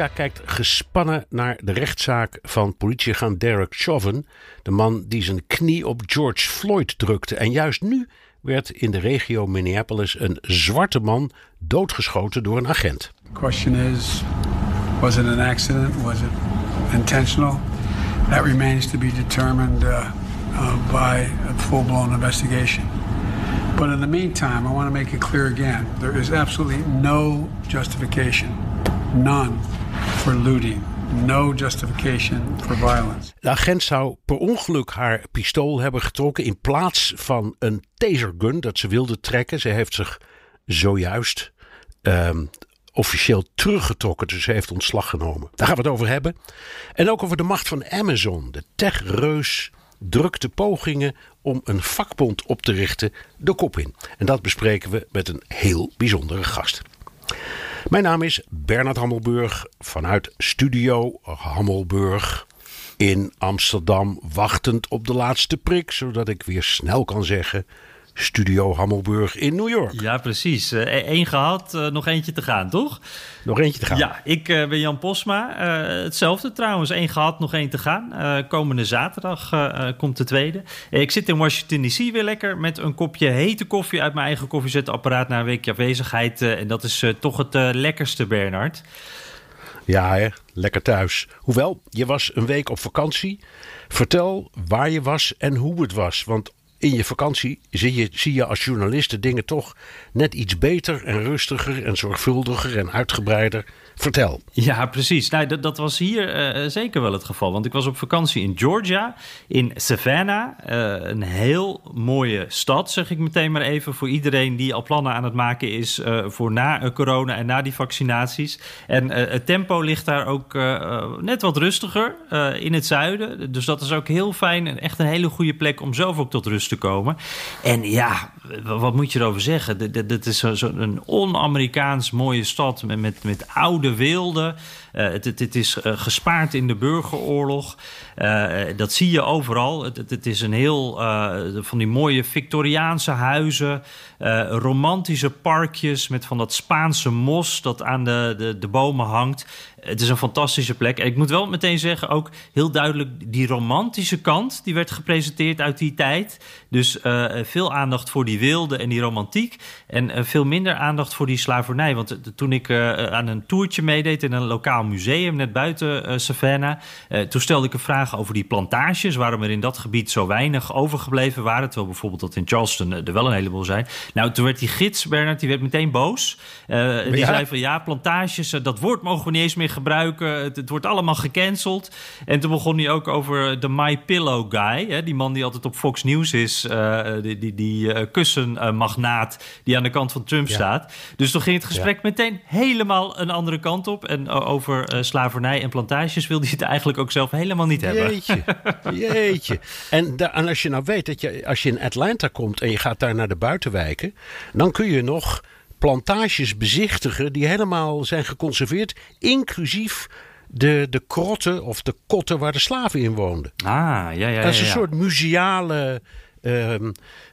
Amerika kijkt gespannen naar de rechtszaak van politieagent Derek Chauvin, de man die zijn knie op George Floyd drukte. En juist nu werd in de regio Minneapolis een zwarte man doodgeschoten door een agent. The question is, was it an accident? Was it intentional? That remains to be determined uh, uh, by a full-blown investigation. But in the meantime, I want to make it clear again, there is absolutely no justification, none, for looting. No justification for violence. De agent zou per ongeluk haar pistool hebben getrokken in plaats van een tasergun dat ze wilde trekken. Ze heeft zich zojuist ehm, officieel teruggetrokken, dus ze heeft ontslag genomen. Daar gaan we het over hebben. En ook over de macht van Amazon. De techreus drukte pogingen om een vakbond op te richten de kop in. En dat bespreken we met een heel bijzondere gast. Mijn naam is Bernard Hammelburg vanuit Studio Hammelburg in Amsterdam, wachtend op de laatste prik, zodat ik weer snel kan zeggen: Studio Hammelburg in New York. Ja, precies. Eén gehad, uh, nog eentje te gaan, toch? Nog eentje te gaan. Ja, ik uh, ben Jan Posma. Hetzelfde trouwens, één gehad, nog één te gaan. komende zaterdag komt de tweede. ik zit in Washington DC weer lekker met een kopje hete koffie uit mijn eigen koffiezetapparaat na een weekje afwezigheid. en dat is toch het lekkerste, Bernard. Ja, hè? lekker thuis. Hoewel, je was een week op vakantie. Vertel waar je was en hoe het was. Want in je vakantie zie je, zie je als journalist de dingen toch net iets beter en rustiger en zorgvuldiger en uitgebreider. Vertel. Ja, precies. Nou, dat, dat was hier uh, zeker wel het geval. Want ik was op vakantie in Georgia, in Savannah. Uh, een heel mooie stad, zeg ik meteen maar even. Voor iedereen die al plannen aan het maken is uh, voor na corona en na die vaccinaties. En het tempo ligt daar ook net wat rustiger in het zuiden. Dus dat is ook heel fijn en echt een hele goede plek om zelf ook tot rust te komen. En ja, wat moet je erover zeggen? Dit is zo'n on-Amerikaans mooie stad met, met, met oude wilde. Uh, het, het, is uh, gespaard in de burgeroorlog. Uh, dat zie je overal. Het, het is een heel van die mooie Victoriaanse huizen. romantische parkjes met van dat Spaanse mos dat aan de, de, de bomen hangt. Het is een fantastische plek. En ik moet wel meteen zeggen, ook heel duidelijk die romantische kant die werd gepresenteerd uit die tijd. Dus uh, veel aandacht voor die wilde en die romantiek. En uh, veel minder aandacht voor die slavernij. Want uh, toen ik aan een toertje meedeed in een lokaal museum net buiten Savannah. toen stelde ik een vraag over die plantages. Waarom er in dat gebied zo weinig overgebleven waren. Terwijl bijvoorbeeld dat in Charleston er wel een heleboel zijn. Nou, toen werd die gids, Bernard, die werd meteen boos. die ja. zei van ja, plantages, dat woord mogen we niet eens meer gebruiken. Het, het, wordt allemaal gecanceld. En toen begon hij ook over de My Pillow guy. Hè, die man die altijd op Fox News is. Uh, die die, die uh, kussenmagnaat die aan de kant van Trump ja. staat. Dus toen ging het gesprek ja. meteen helemaal een andere kant op. En uh, over slavernij en plantages wilde hij het eigenlijk ook zelf helemaal niet hebben. Jeetje, jeetje. En, da, en als je nou weet dat je, als je in Atlanta komt en je gaat daar naar de buitenwijken. Dan kun je nog plantages bezichtigen die helemaal zijn geconserveerd, inclusief de, de krotten of de kotten waar de slaven in woonden. Ah, ja, ja. ja dat is een ja. soort museale uh,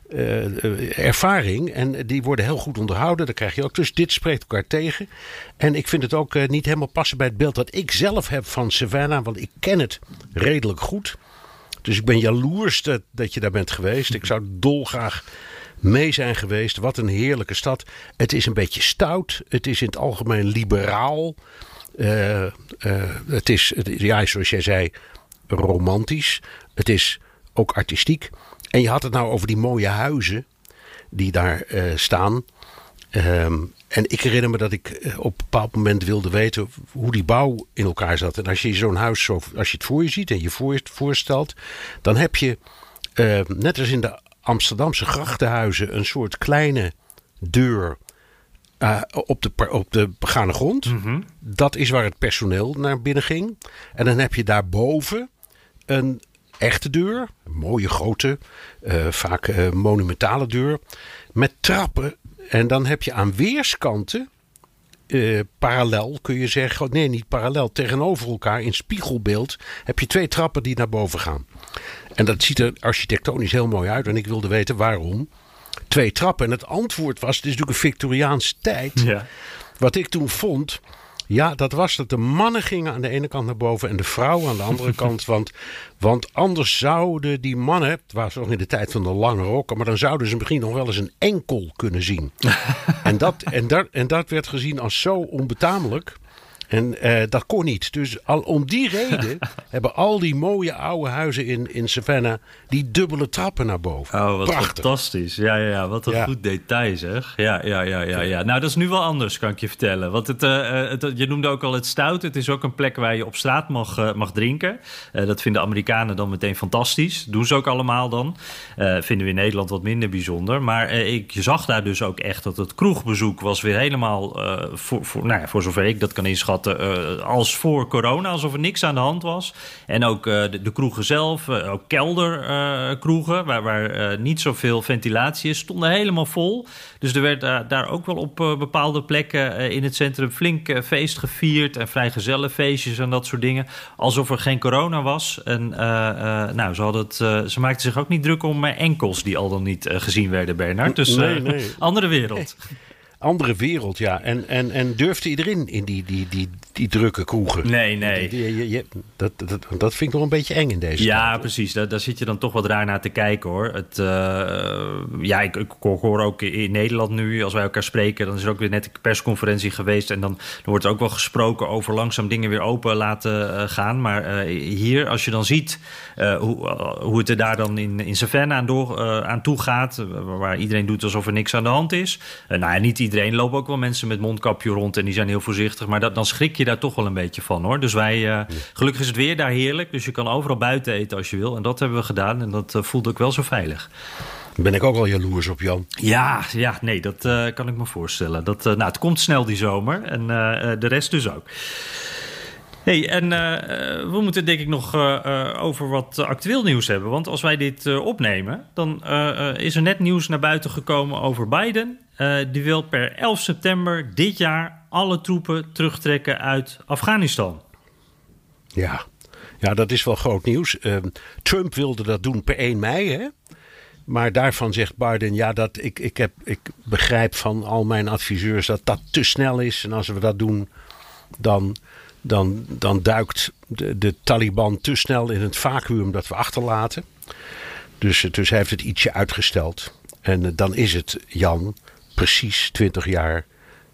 uh, ervaring. En die worden heel goed onderhouden. Dat krijg je ook. Dus dit spreekt elkaar tegen. En ik vind het ook uh, niet helemaal passen bij het beeld dat ik zelf heb van Savannah. Want ik ken het redelijk goed. Dus ik ben jaloers dat, dat je daar bent geweest. Ik zou dolgraag mee zijn geweest. Wat een heerlijke stad. Het is een beetje stout. Het is in het algemeen liberaal. Uh, uh, het is, ja, zoals jij zei, romantisch. Het is ook artistiek. En je had het nou over die mooie huizen die daar uh, staan. Um, en ik herinner me dat ik op een bepaald moment wilde weten hoe die bouw in elkaar zat. En als je zo'n huis zo, als je het voor je ziet en je voor, voorstelt, dan heb je eh, net als in de Amsterdamse grachtenhuizen, een soort kleine deur uh, op, de, op de begane grond. Mhm. Dat is waar het personeel naar binnen ging. En dan heb je daarboven een echte deur. Een mooie grote, uh, vaak uh, monumentale deur. Met trappen. En dan heb je aan weerskanten. parallel kun je zeggen. Nee, niet parallel. Tegenover elkaar in spiegelbeeld. Heb je twee trappen die naar boven gaan. En dat ziet er architectonisch heel mooi uit. En ik wilde weten waarom twee trappen. En het antwoord was: het is natuurlijk een Victoriaanse tijd. Ja. Wat ik toen vond. Ja, dat was dat de mannen gingen aan de ene kant naar boven en de vrouwen aan de andere kant. Want, want anders zouden die mannen, het was nog in de tijd van de lange rokken, maar dan zouden ze misschien nog wel eens een enkel kunnen zien. en, dat, en, dat, en dat werd gezien als zo onbetamelijk. En uh, dat kon niet. Dus al om die reden hebben al die mooie oude huizen in, in Savannah die dubbele trappen naar boven. Oh, wat Prachtig. fantastisch. Ja, ja, ja, wat een Ja. goed detail zeg. Ja, ja, ja, ja, ja. Nou, dat is nu wel anders, kan ik je vertellen. Want het, eh, eh, het, je noemde ook al het stout. Het is ook een plek waar je op straat mag, eh, mag drinken. Eh, dat vinden Amerikanen dan meteen fantastisch. Doen ze ook allemaal dan. Eh, vinden we in Nederland wat minder bijzonder. Maar eh, ik zag daar dus ook echt dat het kroegbezoek was weer helemaal... eh, voor, voor, nou ja, voor zover ik dat kan inschatten, eh, als voor corona. Alsof er niks aan de hand was. En ook eh, de, de kroegen zelf, eh, ook kelderkroegen... waar, waar niet zoveel ventilatie is, stonden helemaal vol. Dus er werd daar ook wel op bepaalde plekken in het centrum... flink feest gevierd en vrijgezellenfeestjes en dat soort dingen. Alsof er geen corona was. En nou, ze, hadden het, ze maakten zich ook niet druk om enkels... die al dan niet gezien werden, Bernard. Dus Nee, nee. andere wereld. Andere wereld, ja. En, en, en durfde iedereen in die, die, die, die drukke kroegen? Nee, nee. Die- die- dat, dat, dat vind ik nog een beetje eng in deze Ja, tijd. precies. Daar, daar zit je dan toch wat raar naar te kijken hoor. Het, eh, ja, ik, ik hoor ook in Nederland nu, als wij elkaar spreken, dan is er ook weer net een persconferentie geweest. En dan, dan wordt er ook wel gesproken over langzaam dingen weer open laten eh, gaan. Maar eh, hier, als je dan ziet hoe, hoe het er daar dan in, in Savannah aan, door, aan toe gaat, waar iedereen doet alsof er niks aan de hand is. Nou ja, niet iedereen. Er lopen ook wel mensen met mondkapje rond en die zijn heel voorzichtig. Maar dat, dan schrik je daar toch wel een beetje van hoor. Dus wij, eh, gelukkig is het weer daar heerlijk. Dus je kan overal buiten eten als je wil. En dat hebben we gedaan. En dat eh, voelt ook wel zo veilig. Ben ik ook wel jaloers op Jan. Ja, ja nee, dat eh, kan ik me voorstellen. Dat, eh, nou, het komt snel die zomer. En de rest dus ook. Hey, en we moeten denk ik nog over wat actueel nieuws hebben. Want als wij dit opnemen, dan is er net nieuws naar buiten gekomen over Biden. Die wil per 11 september dit jaar alle troepen terugtrekken uit Afghanistan. Ja. ja, dat is wel groot nieuws. Ehm, Trump wilde dat doen per 1 mei, hè? Maar daarvan zegt Biden, ja, dat ik, ik, heb, ik begrijp van al mijn adviseurs dat dat te snel is. En als we dat doen, dan, dan, dan duikt de, de Taliban te snel in het vacuüm dat we achterlaten. Dus, dus hij heeft het ietsje uitgesteld. En eh, dan is het, Jan, precies 20 jaar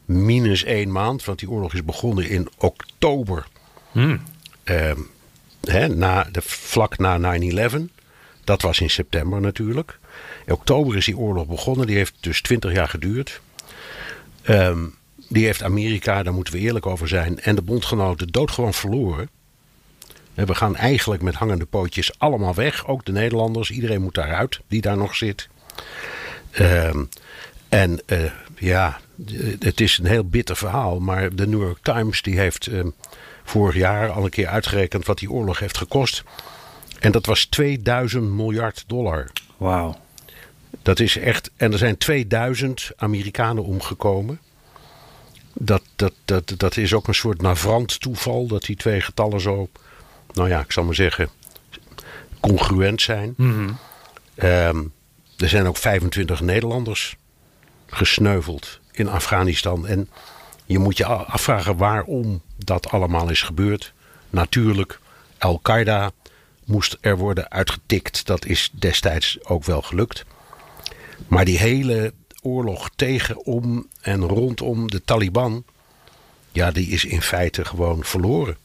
minus één maand. Want die oorlog is begonnen in oktober Ehm, hè, na de, vlak na 9-11. Dat was in september natuurlijk. In oktober is die oorlog begonnen. Die heeft dus 20 jaar geduurd. Ehm, die heeft Amerika, daar moeten we eerlijk over zijn, en de bondgenoten doodgewoon verloren. En we gaan eigenlijk met hangende pootjes allemaal weg. Ook de Nederlanders. Iedereen moet daaruit die daar nog zit. Ehm, en eh, ja, het is een heel bitter verhaal. Maar de New York Times die heeft ehm, vorig jaar al een keer uitgerekend wat die oorlog heeft gekost. En dat was 2000 miljard dollar. Wauw. Dat is echt. En er zijn 2000 Amerikanen omgekomen. Dat, dat, dat, dat is ook een soort navrant toeval dat die twee getallen zo. Nou ja, ik zal maar zeggen. congruent zijn. Ehm, er zijn ook 25 Nederlanders gesneuveld in Afghanistan. En je moet je afvragen waarom dat allemaal is gebeurd. Natuurlijk, Al-Qaeda moest er worden uitgetikt. Dat is destijds ook wel gelukt. Maar die hele oorlog tegen, om en rondom de Taliban, ja, die is in feite gewoon verloren.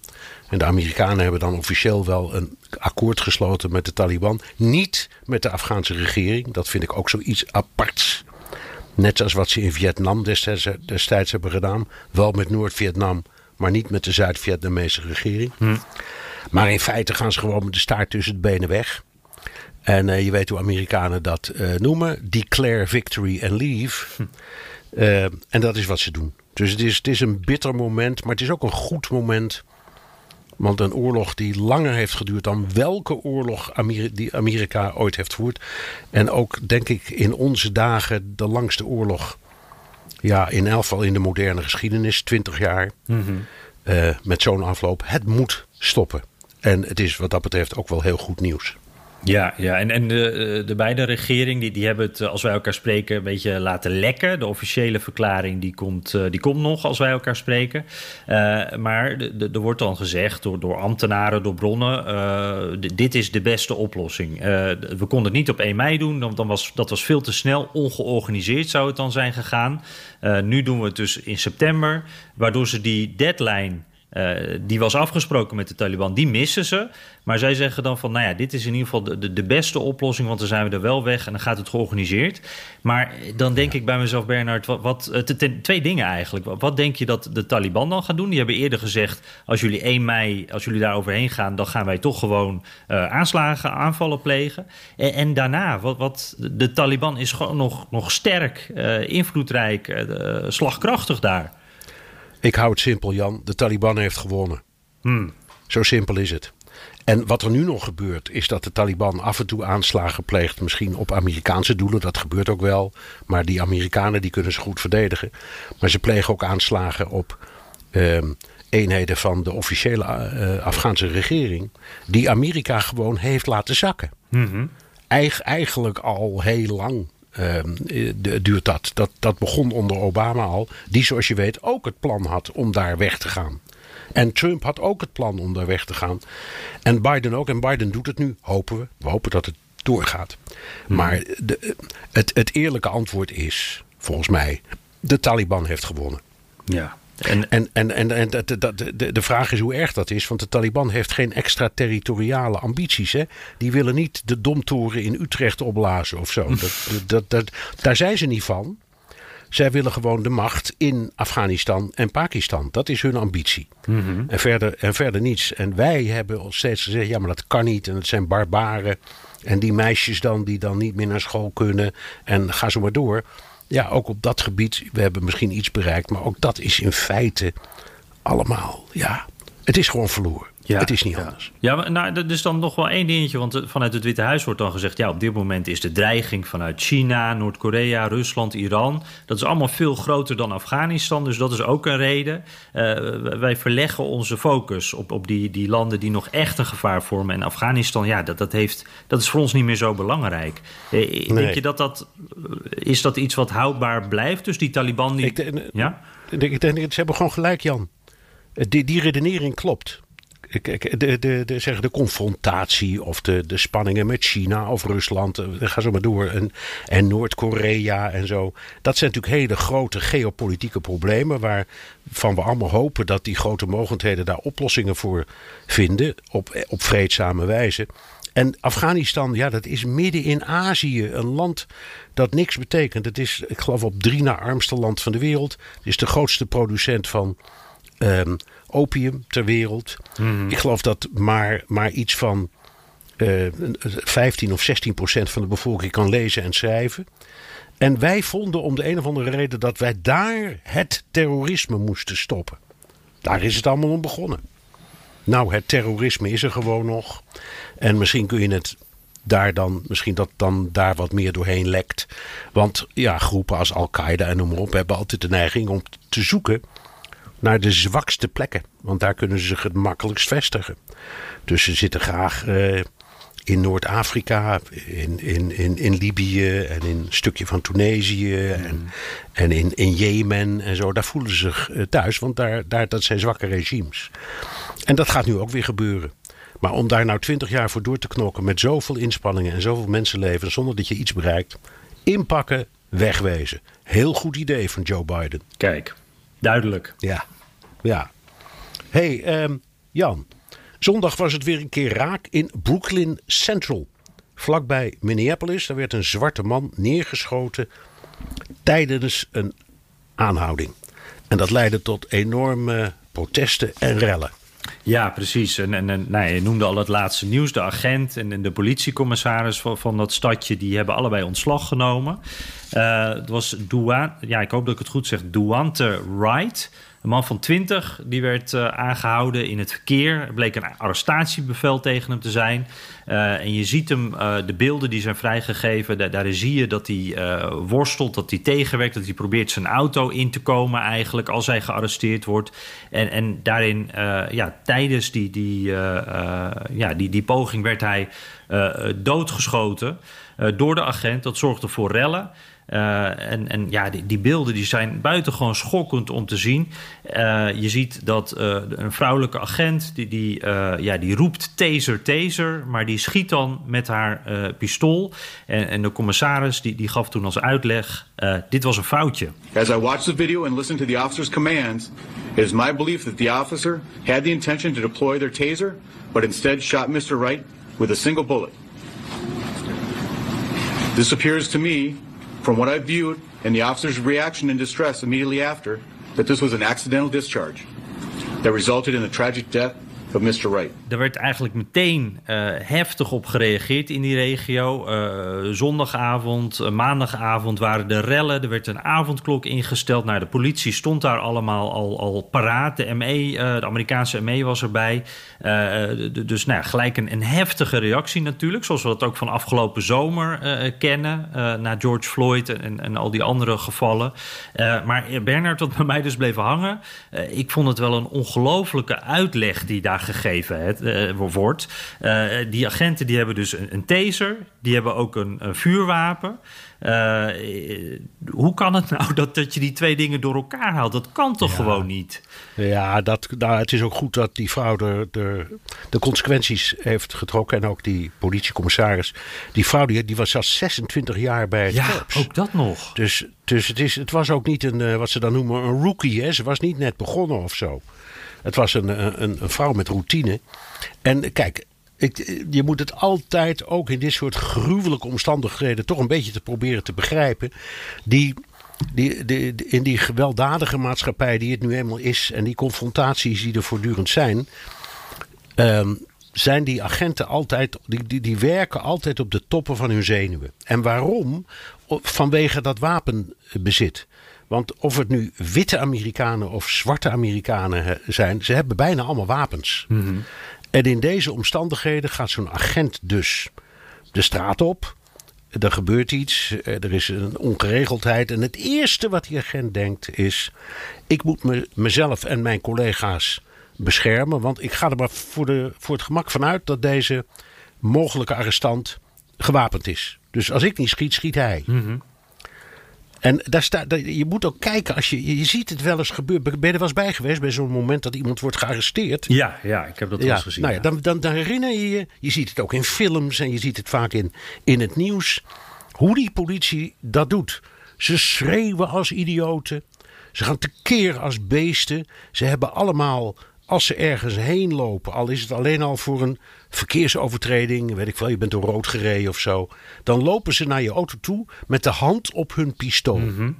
En de Amerikanen hebben dan officieel wel een akkoord gesloten met de Taliban. Niet met de Afghaanse regering. Dat vind ik ook zoiets aparts. Net zoals wat ze in Vietnam destijds, destijds hebben gedaan. Wel met Noord-Vietnam, maar niet met de Zuid-Vietnamese regering. Maar in feite gaan ze gewoon met de staart tussen de benen weg. En je weet hoe Amerikanen dat noemen: declare victory and leave. Hm. en dat is wat ze doen. Dus het is, het is een bitter moment, maar het is ook een goed moment. Want een oorlog die langer heeft geduurd dan welke oorlog die Amerika ooit heeft gevoerd. En ook, denk ik, in onze dagen de langste oorlog. Ja, in elk geval in de moderne geschiedenis, 20 jaar. Mhm. Eh, met zo'n afloop. Het moet stoppen. En het is wat dat betreft ook wel heel goed nieuws. Ja, ja. en, en de, de beide regeringen die, die hebben het, eh, als wij elkaar spreken, een beetje laten lekken. De officiële verklaring die komt, eh, die komt nog als wij elkaar spreken. maar er wordt dan gezegd door, door ambtenaren, door bronnen, dit is de beste oplossing. we konden het niet op 1 mei doen, dan, dan was, dat was veel te snel. Ongeorganiseerd zou het dan zijn gegaan. nu doen we het dus in september, waardoor ze die deadline uh, die was afgesproken met de Taliban, die missen ze. Maar zij zeggen dan van, nou ja, dit is in ieder geval de, de, beste oplossing, want dan zijn we er wel weg en dan gaat het georganiseerd. Maar dan denk ik bij mezelf, Bernard, wat, eh, twee dingen eigenlijk. Wat denk je dat de Taliban dan gaan doen? Die hebben eerder gezegd, als jullie 1 mei, als jullie daar overheen gaan, dan gaan wij toch gewoon uh, aanslagen, aanvallen plegen. En, en, daarna, wat, wat de Taliban is gewoon nog, nog sterk, invloedrijk, slagkrachtig daar. Ik hou het simpel, Jan. De Taliban heeft gewonnen. Hmm. Zo simpel is het. En wat er nu nog gebeurt, is dat de Taliban af en toe aanslagen pleegt. Misschien op Amerikaanse doelen, dat gebeurt ook wel. Maar die Amerikanen die kunnen ze goed verdedigen. Maar ze plegen ook aanslagen op ehm, eenheden van de officiële uh, Afghaanse regering. Die Amerika gewoon heeft laten zakken. Mm eigenlijk al heel lang. Ehm, duurt dat. dat. Dat begon onder Obama al. Die, zoals je weet, ook het plan had om daar weg te gaan. En Trump had ook het plan om daar weg te gaan. En Biden ook. En Biden doet het nu, hopen we. We hopen dat het doorgaat. Hmm. Maar de, het, het eerlijke antwoord is, volgens mij, de Taliban heeft gewonnen. Ja. En, en, en, en, en de, de, de, de vraag is hoe erg dat is. Want de Taliban heeft geen extraterritoriale ambities. Hè? Die willen niet de domtoren in Utrecht opblazen of zo. Dat, dat, dat, daar zijn ze niet van. Zij willen gewoon de macht in Afghanistan en Pakistan. Dat is hun ambitie. Mhm. en, verder, en verder niets. En wij hebben steeds gezegd: ja, maar dat kan niet. En het zijn barbaren. En die meisjes dan, die dan niet meer naar school kunnen. En ga zo maar door ja, ook op dat gebied, we hebben misschien iets bereikt, maar ook dat is in feite allemaal, ja, het is gewoon verloren. Ja, het is niet anders. Ja, maar nou, er is dan nog wel één dingetje. Want vanuit het Witte Huis wordt dan gezegd... ja, op dit moment is de dreiging vanuit China, Noord-Korea, Rusland, Iran... dat is allemaal veel groter dan Afghanistan. Dus dat is ook een reden. Uh, wij verleggen onze focus op, op die, die landen die nog echt een gevaar vormen. En Afghanistan, ja, dat, dat, heeft, dat is voor ons niet meer zo belangrijk. Uh, Denk je dat dat... Is dat iets wat houdbaar blijft? Dus die Taliban... Die, ik, ja? ik denk, ze hebben gewoon gelijk, Jan. Die, die redenering klopt de, de, de, zeg, de confrontatie of de, de spanningen met China of Rusland, eh, ga zo maar door, en, en Noord-Korea en zo. Dat zijn natuurlijk hele grote geopolitieke problemen waarvan we allemaal hopen dat die grote mogendheden daar oplossingen voor vinden op, op vreedzame wijze. En Afghanistan, ja, dat is midden in Azië. Een land dat niks betekent. Het is, ik geloof, op drie na armste land van de wereld. Het is de grootste producent van um, opium ter wereld. Mhm. Ik geloof dat maar, maar iets van uh, 15 of 16 procent van de bevolking kan lezen en schrijven. En wij vonden om de een of andere reden dat wij daar het terrorisme moesten stoppen. Daar is het allemaal om begonnen. Nou, het terrorisme is er gewoon nog. En misschien kun je het daar dan, misschien dat dan daar wat meer doorheen lekt. Want ja, groepen als Al-Qaeda en noem maar op hebben altijd de neiging om te zoeken naar de zwakste plekken. Want daar kunnen ze zich het makkelijkst vestigen. Dus ze zitten graag uh, in Noord-Afrika, in, in, in, in Libië en in een stukje van Tunesië en, en in, in Jemen en zo. Daar voelen ze zich uh, thuis, want daar, daar, dat zijn zwakke regimes. En dat gaat nu ook weer gebeuren. Maar om daar nou twintig jaar voor door te knokken met zoveel inspanningen en zoveel mensenlevens zonder dat je iets bereikt, inpakken, wegwezen. Heel goed idee van Joe Biden. Kijk, Duidelijk. Ja, ja. hey, um, Jan. Zondag was het weer een keer raak in Brooklyn Central. Vlakbij Minneapolis. Daar werd een zwarte man neergeschoten tijdens een aanhouding. En dat leidde tot enorme protesten en rellen. Ja, precies. En, en, nou, je noemde al het laatste nieuws. De agent en, de politiecommissaris van, van dat stadje... die hebben allebei ontslag genomen. Uh, het was Duan, ja, ik hoop dat ik het goed zeg, Duante Wright... Een man van 20 die werd uh, aangehouden in het verkeer. Er bleek een arrestatiebevel tegen hem te zijn. Uh, en je ziet hem, uh, de beelden die zijn vrijgegeven, daar, daar zie je dat hij worstelt, dat hij tegenwerkt, dat hij probeert zijn auto in te komen eigenlijk als hij gearresteerd wordt. En, en daarin, ja, tijdens die, die, ja, die, die poging werd hij doodgeschoten door de agent. Dat zorgde voor rellen. Uh, en, en ja, die, die, beelden die zijn buitengewoon schokkend om te zien. Uh, je ziet dat uh, een vrouwelijke agent, die, die, ja, die roept taser, taser... maar die schiet dan met haar pistool. En, en, de commissaris die, die gaf toen als uitleg... dit was een foutje. As I watched the video and listened to the officer's commands... it is my belief that the officer had the intention to deploy their taser... but instead shot Mr. Wright with a single bullet. This appears to me From what I viewed and the officer's reaction and distress immediately after, that this was an accidental discharge that resulted in the tragic death of Mr. Er werd eigenlijk meteen uh, heftig op gereageerd in die regio. Uh, zondagavond, uh, maandagavond waren de rellen. Er werd een avondklok ingesteld. Nou, de politie stond daar allemaal al, al paraat. De ME, de Amerikaanse ME was erbij. dus nou, gelijk een, een, heftige reactie natuurlijk. Zoals we dat ook van afgelopen zomer kennen. na George Floyd en, en, al die andere gevallen. maar Bernard, wat bij mij dus bleef hangen. ik vond het wel een ongelofelijke uitleg die daar gegeven het, uh, wordt. Uh, die agenten die hebben dus een, een, taser, die hebben ook een, een vuurwapen. Uh, hoe kan het nou dat, dat je die twee dingen door elkaar haalt? Dat kan toch ja. gewoon niet? Ja, dat, nou, het is ook goed dat die vrouw de, de, de consequenties heeft getrokken. En ook die politiecommissaris. Die vrouw die, die was zelfs 26 jaar bij het ja, korps. ook dat nog. Dus, dus het, is, het was ook niet een, wat ze dan noemen, een rookie. Hè? Ze was niet net begonnen of zo. Het was een, een, een vrouw met routine. En kijk, ik, je moet het altijd ook in dit soort gruwelijke omstandigheden toch een beetje te proberen te begrijpen. Die, die, die, in die gewelddadige maatschappij die het nu eenmaal is en die confrontaties die er voortdurend zijn. Um, zijn die agenten altijd, die, die, die werken altijd op de toppen van hun zenuwen. En waarom? Vanwege dat wapenbezit. Want of het nu witte Amerikanen of zwarte Amerikanen zijn, ze hebben bijna allemaal wapens. Mm -hmm. En in deze omstandigheden gaat zo'n agent dus de straat op. Er gebeurt iets, er is een ongeregeldheid. En het eerste wat die agent denkt is: ik moet me, mezelf en mijn collega's beschermen. Want ik ga er maar voor, de, voor het gemak vanuit dat deze mogelijke arrestant gewapend is. Dus als ik niet schiet, schiet hij. Mm -hmm. En daar staat, je moet ook kijken, als je, je ziet het wel eens gebeuren. Ben je er wel eens bij geweest bij zo'n moment dat iemand wordt gearresteerd? Ja, ja ik heb dat wel eens gezien. Nou ja, dan, dan, dan herinner je je, je ziet het ook in films en je ziet het vaak in, in het nieuws, hoe die politie dat doet. Ze schreeuwen als idioten. Ze gaan tekeer als beesten. Ze hebben allemaal, als ze ergens heen lopen, al is het alleen al voor een verkeersovertreding, weet ik wel, je bent door rood gereden of zo. Dan lopen ze naar je auto toe met de hand op hun pistool. Mm -hmm.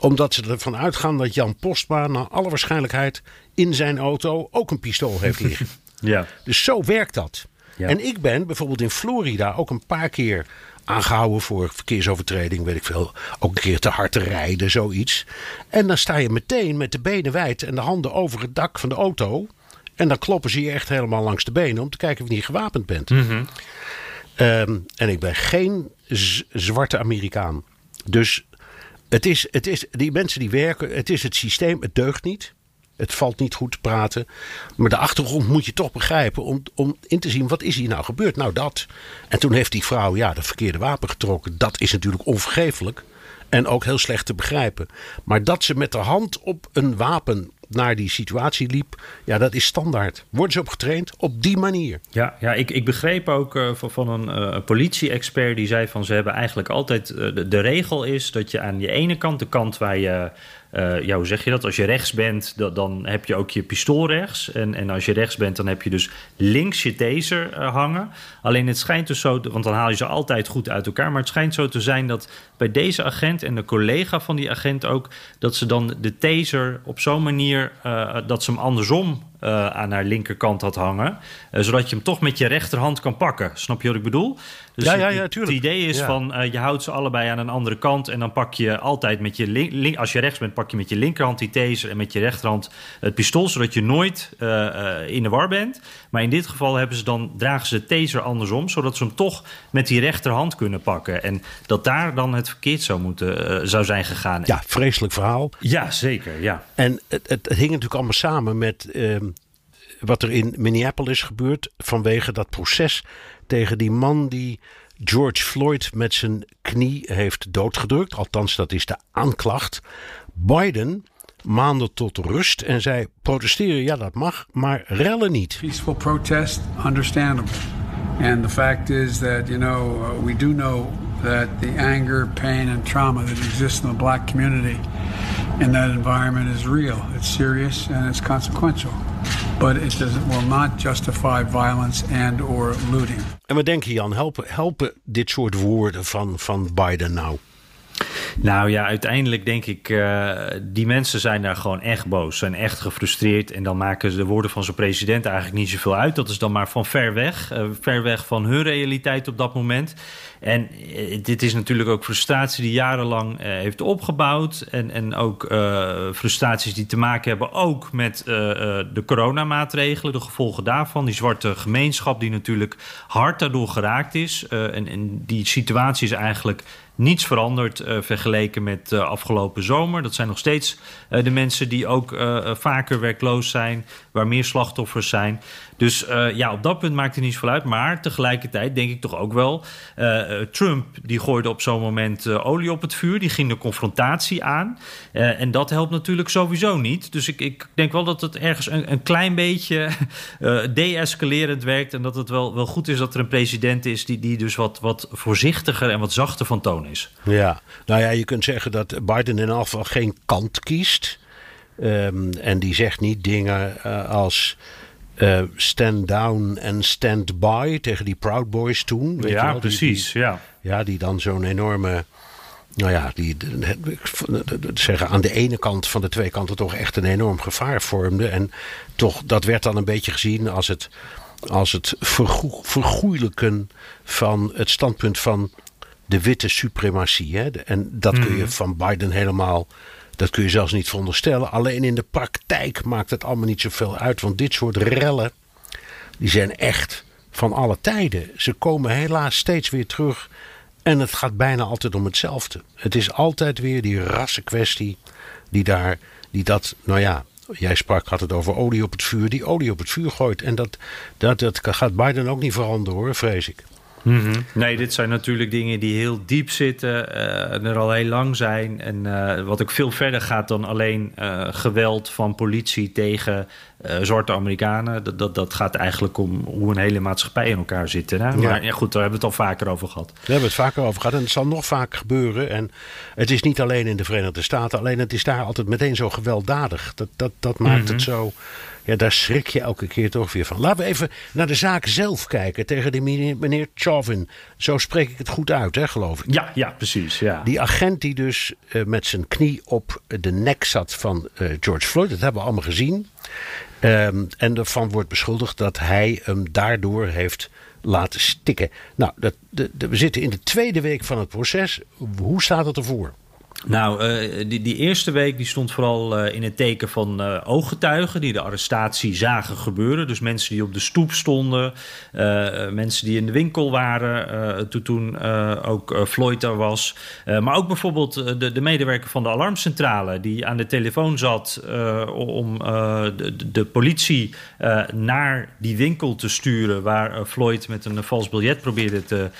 Omdat ze ervan uitgaan dat Jan Postma naar alle waarschijnlijkheid in zijn auto ook een pistool heeft liggen. ja. Dus zo werkt dat. Ja. En ik ben bijvoorbeeld in Florida ook een paar keer aangehouden voor verkeersovertreding, weet ik veel. Ook een keer te hard te rijden, zoiets. En dan sta je meteen met de benen wijd en de handen over het dak van de auto. En dan kloppen ze je echt helemaal langs de benen om te kijken of je niet gewapend bent. Mm -hmm. um, en ik ben geen zwarte Amerikaan. Dus het is, het is, die mensen die werken, het is het systeem, het deugt niet. Het valt niet goed te praten. Maar de achtergrond moet je toch begrijpen om, om in te zien wat is hier nou gebeurd. Nou dat. En toen heeft die vrouw ja, de verkeerde wapen getrokken. Dat is natuurlijk onvergeeflijk. En ook heel slecht te begrijpen. Maar dat ze met de hand op een wapen naar die situatie liep, ja, dat is standaard. Worden ze op getraind op die manier? Ja, ja ik, ik begreep ook uh, van, van een uh, politie-expert die zei van ze hebben eigenlijk altijd. Uh, de, de, regel is dat je aan je ene kant, de kant waar je. Uh, ja, hoe zeg je dat? Als je rechts bent, dan heb je ook je pistool rechts. En, en als je rechts bent, dan heb je dus links je taser uh, hangen. Alleen het schijnt dus zo, want dan haal je ze altijd goed uit elkaar. Maar het schijnt zo te zijn dat bij deze agent en de collega van die agent ook... dat ze dan de taser op zo'n manier uh, dat ze hem andersom aan haar linkerkant had hangen. Zodat je hem toch met je rechterhand kan pakken. Snap je wat ik bedoel? Dus ja, ja, ja, tuurlijk. Het idee is van uh, je houdt ze allebei aan een andere kant. En dan pak je altijd met je link, link, als je rechts bent, pak je met je linkerhand die taser en met je rechterhand het pistool. Zodat je nooit in de war bent. Maar in dit geval hebben ze dan, dragen ze de taser andersom. Zodat ze hem toch met die rechterhand kunnen pakken. En dat daar dan het verkeerd zou, moeten, zou zijn gegaan. Ja, vreselijk verhaal. Ja, zeker. Ja. En het, het, het hing natuurlijk allemaal samen met ehm, wat er in Minneapolis gebeurt vanwege dat proces tegen die man die George Floyd met zijn knie heeft doodgedrukt. Althans, dat is de aanklacht. Biden maande tot rust en zei: protesteren, ja, dat mag, maar rellen niet. Peaceful protest, understandable. And the fact is that, you know, uh, we do know that the anger, pain, and trauma that exists in the black community in that environment is real. It's serious and it's consequential. But it doesn't, will not justify violence and or looting. En wat denk je Jan, helpen, helpen dit soort woorden van, van Biden nou? Nou ja, uiteindelijk denk ik, uh, die mensen zijn daar gewoon echt boos, zijn echt gefrustreerd. En dan maken ze de woorden van zijn president eigenlijk niet zoveel uit. Dat is dan maar van ver weg, uh, ver weg van hun realiteit op dat moment. En uh, dit is natuurlijk ook frustratie die jarenlang heeft opgebouwd. En, en ook frustraties die te maken hebben ook met de coronamaatregelen, de gevolgen daarvan. Die zwarte gemeenschap die natuurlijk hard daardoor geraakt is. en, en die situatie is eigenlijk niets veranderd vergeleken met uh, afgelopen zomer. Dat zijn nog steeds de mensen die ook vaker werkloos zijn, waar meer slachtoffers zijn. Dus uh, ja, op dat punt maakt het niet zoveel uit. Maar tegelijkertijd denk ik toch ook wel... Uh, Trump die gooide op zo'n moment olie op het vuur. Die ging de confrontatie aan. en dat helpt natuurlijk sowieso niet. Dus ik, ik denk wel dat het ergens een, een klein beetje de-escalerend werkt. En dat het wel, wel goed is dat er een president is... die, die dus wat, wat voorzichtiger en wat zachter van toon is. Ja, nou ja, je kunt zeggen dat Biden in geval geen kant kiest... Um, en die zegt niet dingen als uh, stand down en stand by tegen die Proud Boys toen. Weet ja, je wel? precies. Die, ja. ja, die dan zo'n enorme. Nou ja, die zeggen aan de ene kant van de twee kanten toch echt een enorm gevaar vormde. En toch, dat werd dan een beetje gezien als het, als het vergoeilijken van het standpunt van de witte suprematie. Hè? En dat kun je mhm. van Biden helemaal dat kun je zelfs niet veronderstellen. Alleen in de praktijk maakt het allemaal niet zoveel uit. Want dit soort rellen, die zijn echt van alle tijden. Ze komen helaas steeds weer terug. En het gaat bijna altijd om hetzelfde. Het is altijd weer die rassenkwestie die daar, die dat, nou ja, jij sprak, had het over olie op het vuur, die olie op het vuur gooit. En dat, dat, dat gaat Biden ook niet veranderen hoor, vrees ik. Mm -hmm. Nee, dit zijn natuurlijk dingen die heel diep zitten uh, er al heel lang zijn. En uh, wat ook veel verder gaat dan alleen uh, geweld van politie tegen zwarte Amerikanen. Dat, dat, dat gaat eigenlijk om hoe een hele maatschappij in elkaar zit. Hè? Maar ja. ja. goed, daar hebben we het al vaker over gehad. Daar hebben we het vaker over gehad en het zal nog vaker gebeuren. En het is niet alleen in de Verenigde Staten, alleen het is daar altijd meteen zo gewelddadig. Dat, dat, dat maakt mm -hmm. het zo ja, daar schrik je elke keer toch weer van. Laten we even naar de zaak zelf kijken tegen die meneer, Chauvin. Zo spreek ik het goed uit, hè, geloof ik. Ja, ja precies. Ja. Die agent die dus uh, met zijn knie op de nek zat van uh, George Floyd, dat hebben we allemaal gezien. Um, en ervan wordt beschuldigd dat hij hem daardoor heeft laten stikken. Nou, dat, de, de, we zitten in de tweede week van het proces. Hoe staat het ervoor? Nou, uh, die, die eerste week die stond vooral uh, in het teken van uh, ooggetuigen die de arrestatie zagen gebeuren. Dus mensen die op de stoep stonden, mensen die in de winkel waren toen, toen ook Floyd daar was. maar ook bijvoorbeeld de, de, medewerker van de alarmcentrale die aan de telefoon zat om de, de, politie naar die winkel te sturen waar Floyd met een vals biljet probeerde te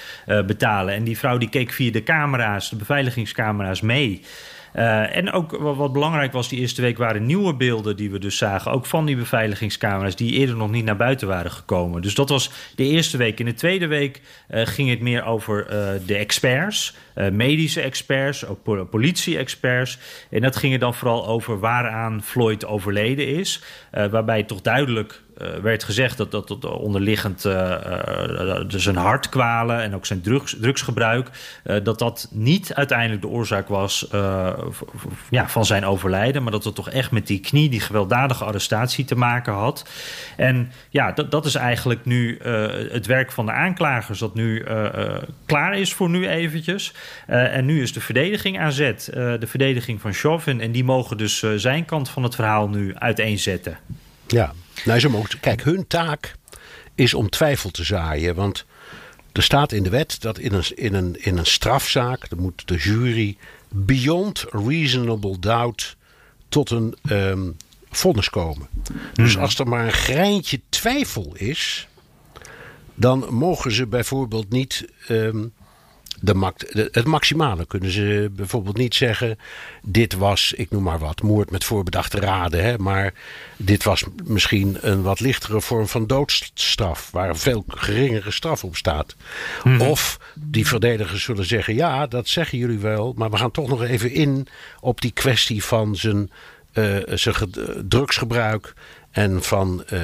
betalen. En die vrouw die keek via de camera's, de beveiligingscamera's mee. Uh, en ook wat, belangrijk was die eerste week waren nieuwe beelden die we dus zagen. Ook van die beveiligingscamera's die eerder nog niet naar buiten waren gekomen. Dus dat was de eerste week. In de tweede week uh, ging het meer over uh, de experts. medische experts, ook politie-experts. En dat ging er dan vooral over waaraan Floyd overleden is. waarbij toch duidelijk werd gezegd dat dat, dat onderliggend dus zijn hartkwalen en ook zijn drugs, drugsgebruik, dat dat niet uiteindelijk de oorzaak was ja, van zijn overlijden, maar dat het toch echt met die knie, die gewelddadige arrestatie te maken had. En ja, dat, dat is eigenlijk nu het werk van de aanklagers, dat nu klaar is voor nu eventjes. en nu is de verdediging aan zet, de verdediging van Chauvin, en die mogen dus zijn kant van het verhaal nu uiteenzetten. Ja, nou, mogen, kijk, hun taak is om twijfel te zaaien. Want er staat in de wet dat in een, in een, in een strafzaak, dan moet de jury beyond reasonable doubt tot een um, vonnis komen. Dus hmm. als er maar een greintje twijfel is, dan mogen ze bijvoorbeeld niet um, de, het maximale kunnen ze bijvoorbeeld niet zeggen. Dit was, ik noem maar wat, moord met voorbedachte raden. Hè, maar dit was misschien een wat lichtere vorm van doodstraf. Waar een veel geringere straf op staat. Mhm. Of die verdedigers zullen zeggen: ja, dat zeggen jullie wel. Maar we gaan toch nog even in op die kwestie van zijn, uh, zijn drugsgebruik en van uh,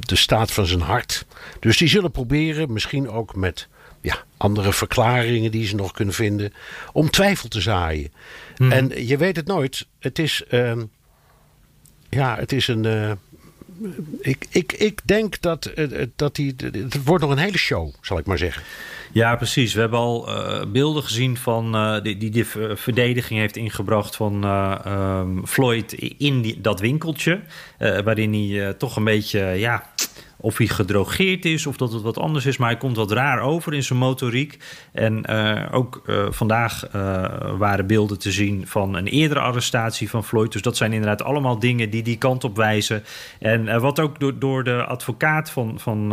de staat van zijn hart. Dus die zullen proberen, misschien ook met ja, andere verklaringen die ze nog kunnen vinden. Om twijfel te zaaien. Hmm. En je weet het nooit. Het is. Uh, ja, het is een. Uh, ik, ik, ik denk dat, uh, dat die. Het wordt nog een hele show, zal ik maar zeggen. Ja, precies. We hebben al uh, beelden gezien van die, die de verdediging heeft ingebracht van um, Floyd in die, dat winkeltje. waarin hij toch een beetje ja, of hij gedrogeerd is of dat het wat anders is. Maar hij komt wat raar over in zijn motoriek. En uh, ook uh, vandaag uh, waren beelden te zien van een eerdere arrestatie van Floyd. Dus dat zijn inderdaad allemaal dingen die die kant op wijzen. En wat ook door, door de advocaat van. van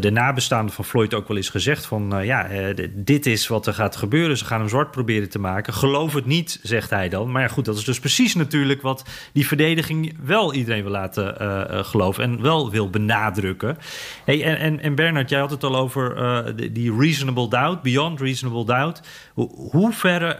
de nabestaanden van Floyd ook wel eens gezegd van ja, dit is wat er gaat gebeuren. Ze gaan hem zwart proberen te maken. Geloof het niet, zegt hij dan. Maar ja, goed, dat is dus precies natuurlijk wat die verdediging wel iedereen wil laten geloven en wel wil benadrukken. Hey, en, en, en Bernard, jij had het al over die reasonable doubt, beyond reasonable doubt. Hoe, verre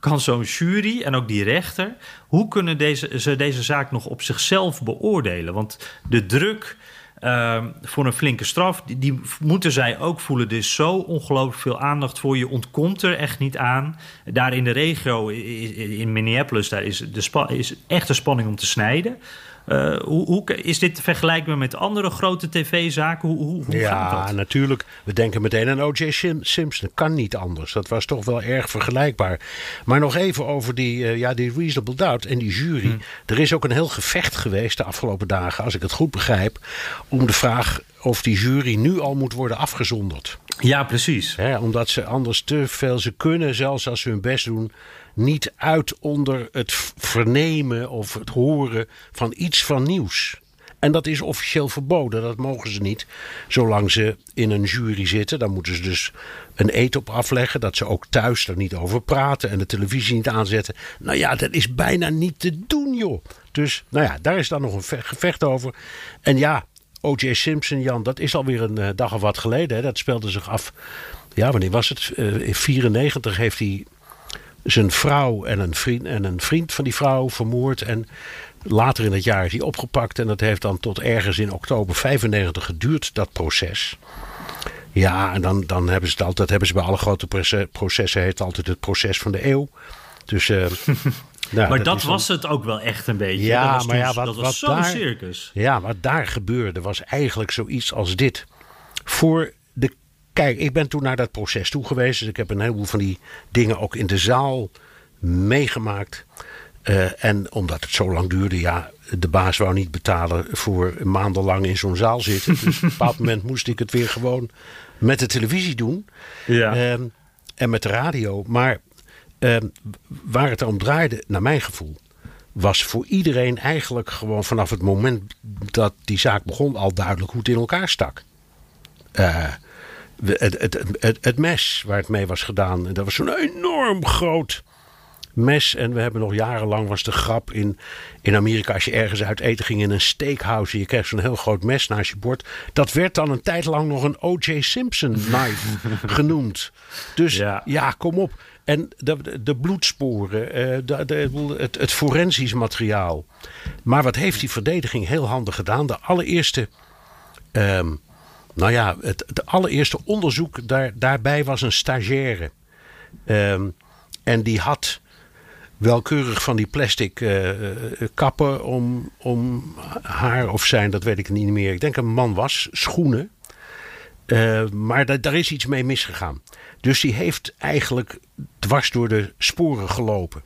kan zo'n jury en ook die rechter, hoe kunnen deze, ze deze zaak nog op zichzelf beoordelen? Want de druk Ehm, voor een flinke straf. Die, die, moeten zij ook voelen. Er is zo ongelooflijk veel aandacht voor. Je ontkomt er echt niet aan. Daar in de regio, in Minneapolis, daar is, de is echt de spanning om te snijden. Uh, hoe, hoe, is dit vergelijkbaar met andere grote tv-zaken? Hoe, hoe, hoe ja, gaat dat? natuurlijk. We denken meteen aan O.J. Simpson. Kan niet anders. Dat was toch wel erg vergelijkbaar. Maar nog even over die, uh, ja, die reasonable doubt en die jury. Hmm. Er is ook een heel gevecht geweest de afgelopen dagen, als ik het goed begrijp, om de vraag of die jury nu al moet worden afgezonderd. Ja, precies. omdat ze anders te veel, ze kunnen zelfs als ze hun best doen, niet uit onder het vernemen of het horen van iets van nieuws. En dat is officieel verboden, dat mogen ze niet. Zolang ze in een jury zitten, dan moeten ze dus een eet op afleggen. Dat ze ook thuis er niet over praten en de televisie niet aanzetten. Nou ja, dat is bijna niet te doen, joh. Dus nou ja, daar is dan nog een gevecht over. En ja, O.J. Simpson, Jan, dat is alweer een uh, dag of wat geleden. Hè. Dat speelde zich af. Ja, wanneer was het? Uh, in 1994 heeft hij zijn vrouw en een, vriend, en een vriend van die vrouw vermoord. En later in het jaar is hij opgepakt. En dat heeft dan tot ergens in oktober 95 geduurd, dat proces. Ja, en dan, dan hebben ze het altijd, hebben ze bij alle grote processen, heet altijd het proces van de eeuw. Dus. Uh, nou, maar dat, was het ook wel echt een beetje. Ja, dat was maar ja, wat, dat was zo'n circus. Ja, wat daar gebeurde was eigenlijk zoiets als dit. Voor Kijk, ik ben toen naar dat proces toe geweest. Dus ik heb een heleboel van die dingen ook in de zaal meegemaakt. Uh, en omdat het zo lang duurde, ja, de baas wou niet betalen voor maandenlang in zo'n zaal zitten. Dus op een bepaald moment moest ik het weer gewoon met de televisie doen. Ja. Uh, en met de radio. Maar uh, waar het om draaide, naar mijn gevoel, was voor iedereen eigenlijk gewoon vanaf het moment dat die zaak begon al duidelijk hoe het in elkaar stak. Uh, het, het, het, het, mes waar het mee was gedaan. Dat was zo'n enorm groot mes. En we hebben nog jarenlang was de grap in, in Amerika. Als je ergens uit eten ging in een steakhouse. En je kreeg zo'n heel groot mes naast je bord. Dat werd dan een tijd lang nog een O.J. Simpson knife genoemd. Dus Ja. ja, kom op. En de, de bloedsporen, eh, de, de, het, het forensisch materiaal. Maar wat heeft die verdediging heel handig gedaan? De allereerste, ehm, nou ja, het, het allereerste onderzoek daar, daarbij was een stagiaire. Ehm, en die had welkeurig van die plastic eh, eh, kappen om, om haar of zijn, dat weet ik niet meer. Ik denk een man was, schoenen. Eh, maar da- daar is iets mee misgegaan. Dus die heeft eigenlijk dwars door de sporen gelopen.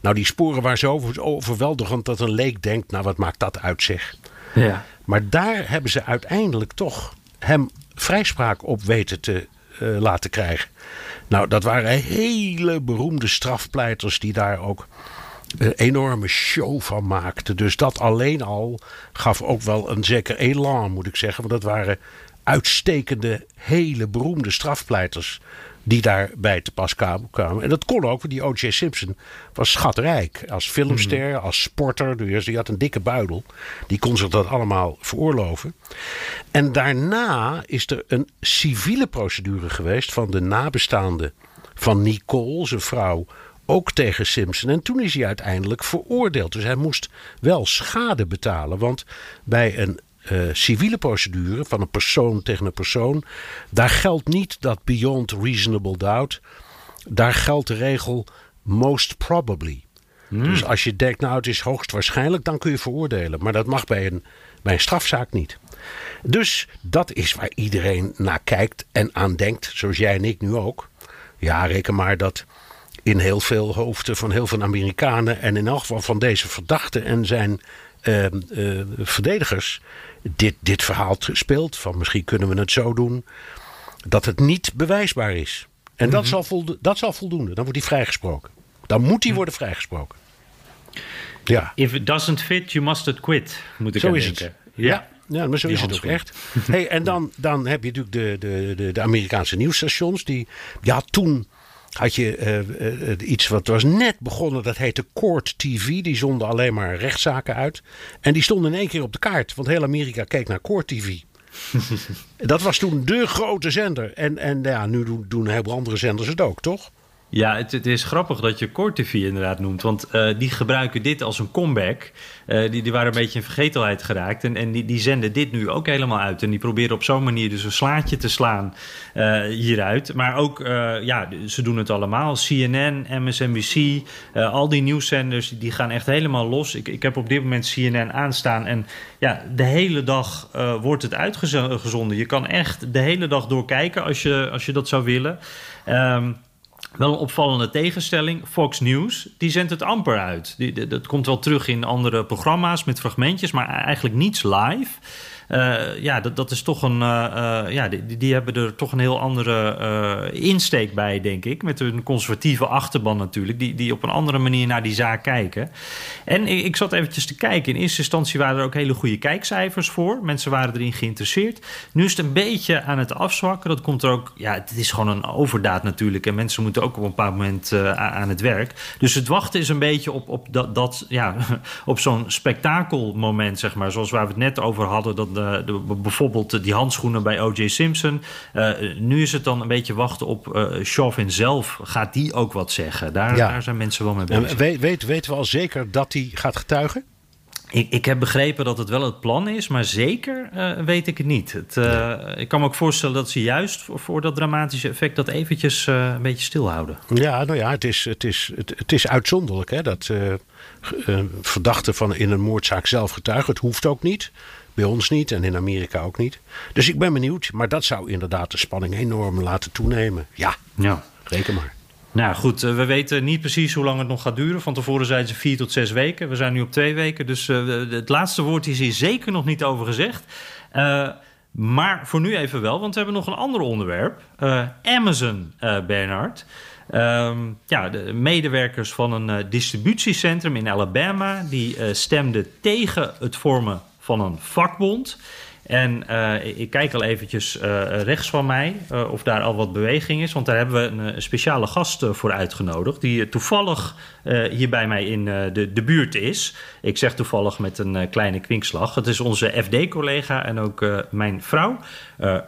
Nou, die sporen waren zo over- overweldigend dat een leek denkt: nou, wat maakt dat uit, zeg. Ja. Maar daar hebben ze uiteindelijk toch hem vrijspraak op weten te eh, laten krijgen. Nou, dat waren hele beroemde strafpleiters die daar ook een enorme show van maakten. Dus dat alleen al gaf ook wel een zeker elan, moet ik zeggen. Want dat waren uitstekende, hele beroemde strafpleiters die daarbij te pas kwamen. En dat kon ook, want die O.J. Simpson was schatrijk. Als filmster, als sporter. Dus die had een dikke buidel. Die kon zich dat allemaal veroorloven. En daarna is er een civiele procedure geweest van de nabestaanden van Nicole, zijn vrouw, ook tegen Simpson. En toen is hij uiteindelijk veroordeeld. Dus hij moest wel schade betalen. Want bij een eh, civiele procedure van een persoon tegen een persoon, daar geldt niet dat beyond reasonable doubt. Daar geldt de regel most probably. Dus als je denkt, nou het is hoogstwaarschijnlijk, dan kun je veroordelen. Maar dat mag bij een, bij een strafzaak niet. Dus dat is waar iedereen naar kijkt en aan denkt, zoals jij en ik nu ook. Ja, reken maar dat in heel veel hoofden van heel veel Amerikanen en in elk geval van deze verdachte en zijn eh, eh, verdedigers dit, dit verhaal speelt. Van misschien kunnen we het zo doen dat het niet bewijsbaar is. En dat, zal voldo- dat zal voldoende. Dan wordt hij vrijgesproken. Dan moet hij worden vrijgesproken. Ja. If it doesn't fit, you must it quit, moet ik Zo is denken. het. Ja. Ja, ja maar zo Die is het ook echt. Hey, en dan, dan heb je natuurlijk de, de, de, de Amerikaanse nieuwsstations. Die, ja, toen had je eh, eh, iets wat was net begonnen. Dat heette Court TV. Die zonden alleen maar rechtszaken uit. En die stonden in één keer op de kaart. Want heel Amerika keek naar Court TV. dat was toen de grote zender. En, en ja, nu doen, doen een heleboel andere zenders het ook, toch? Ja, het, het is grappig dat je Core TV inderdaad noemt. Want eh, die gebruiken dit als een comeback. Eh, die, die waren een beetje in vergetelheid geraakt. En, en die, die zenden dit nu ook helemaal uit. En die proberen op zo'n manier dus een slaatje te slaan eh, hieruit. Maar ook, ja, ze doen het allemaal. CNN, MSNBC, al die nieuwszenders, die gaan echt helemaal los. Ik, ik heb op dit moment CNN aanstaan. En ja, de hele dag wordt het uitgezonden. Je kan echt de hele dag doorkijken als je, als je dat zou willen. Ehm wel een opvallende tegenstelling. Fox News, die zendt het amper uit. Die, dat komt wel terug in andere programma's met fragmentjes, maar eigenlijk niets live. Eh, ja, dat, dat is toch een. eh, eh, ja, die, die hebben er toch een heel andere insteek bij, denk ik. Met een conservatieve achterban natuurlijk, die, die op een andere manier naar die zaak kijken. En ik, zat eventjes te kijken. In eerste instantie waren er ook hele goede kijkcijfers voor. Mensen waren erin geïnteresseerd. Nu is het een beetje aan het afzwakken. Dat komt er ook. Ja, het is gewoon een overdaad natuurlijk. En mensen moeten ook op een bepaald moment aan het werk. Dus het wachten is een beetje op, op, dat, dat, ja, op zo'n spektakelmoment, zeg maar. Zoals waar we het net over hadden. Dat de, de- bijvoorbeeld die handschoenen bij O.J. Simpson. Eh, nu is het dan een beetje wachten op Chauvin zelf. Gaat die ook wat zeggen? Daar, Ja. daar zijn mensen wel mee bezig. Weet, weet, weten we al zeker dat hij gaat getuigen? Ik, ik heb begrepen dat het wel het plan is, maar zeker eh, weet ik het niet. Het, Ik kan me ook voorstellen dat ze juist voor, voor dat dramatische effect dat eventjes een beetje stilhouden. Ja, nou ja, het is, het is, het, het is uitzonderlijk hè, dat verdachten van in een moordzaak zelf getuigen. Het hoeft ook niet. Bij ons niet en in Amerika ook niet. Dus ik ben benieuwd. Maar dat zou inderdaad de spanning enorm laten toenemen. Ja, Ja. reken maar. Nou goed, eh, we weten niet precies hoe lang het nog gaat duren. Van tevoren zeiden ze vier tot zes weken. We zijn nu op twee weken. Dus eh, het laatste woord is hier zeker nog niet over gezegd. Eh, maar voor nu even wel, want we hebben nog een ander onderwerp. Amazon, Bernard. Ehm, ja, de medewerkers van een distributiecentrum in Alabama... die stemden tegen het vormen van een vakbond... En uh, ik kijk al eventjes uh, rechts van mij uh, of daar al wat beweging is. Want daar hebben we een, een speciale gast voor uitgenodigd. Die toevallig hier bij mij in de, de buurt is. Ik zeg toevallig met een kleine kwinkslag. Het is onze FD-collega en ook mijn vrouw,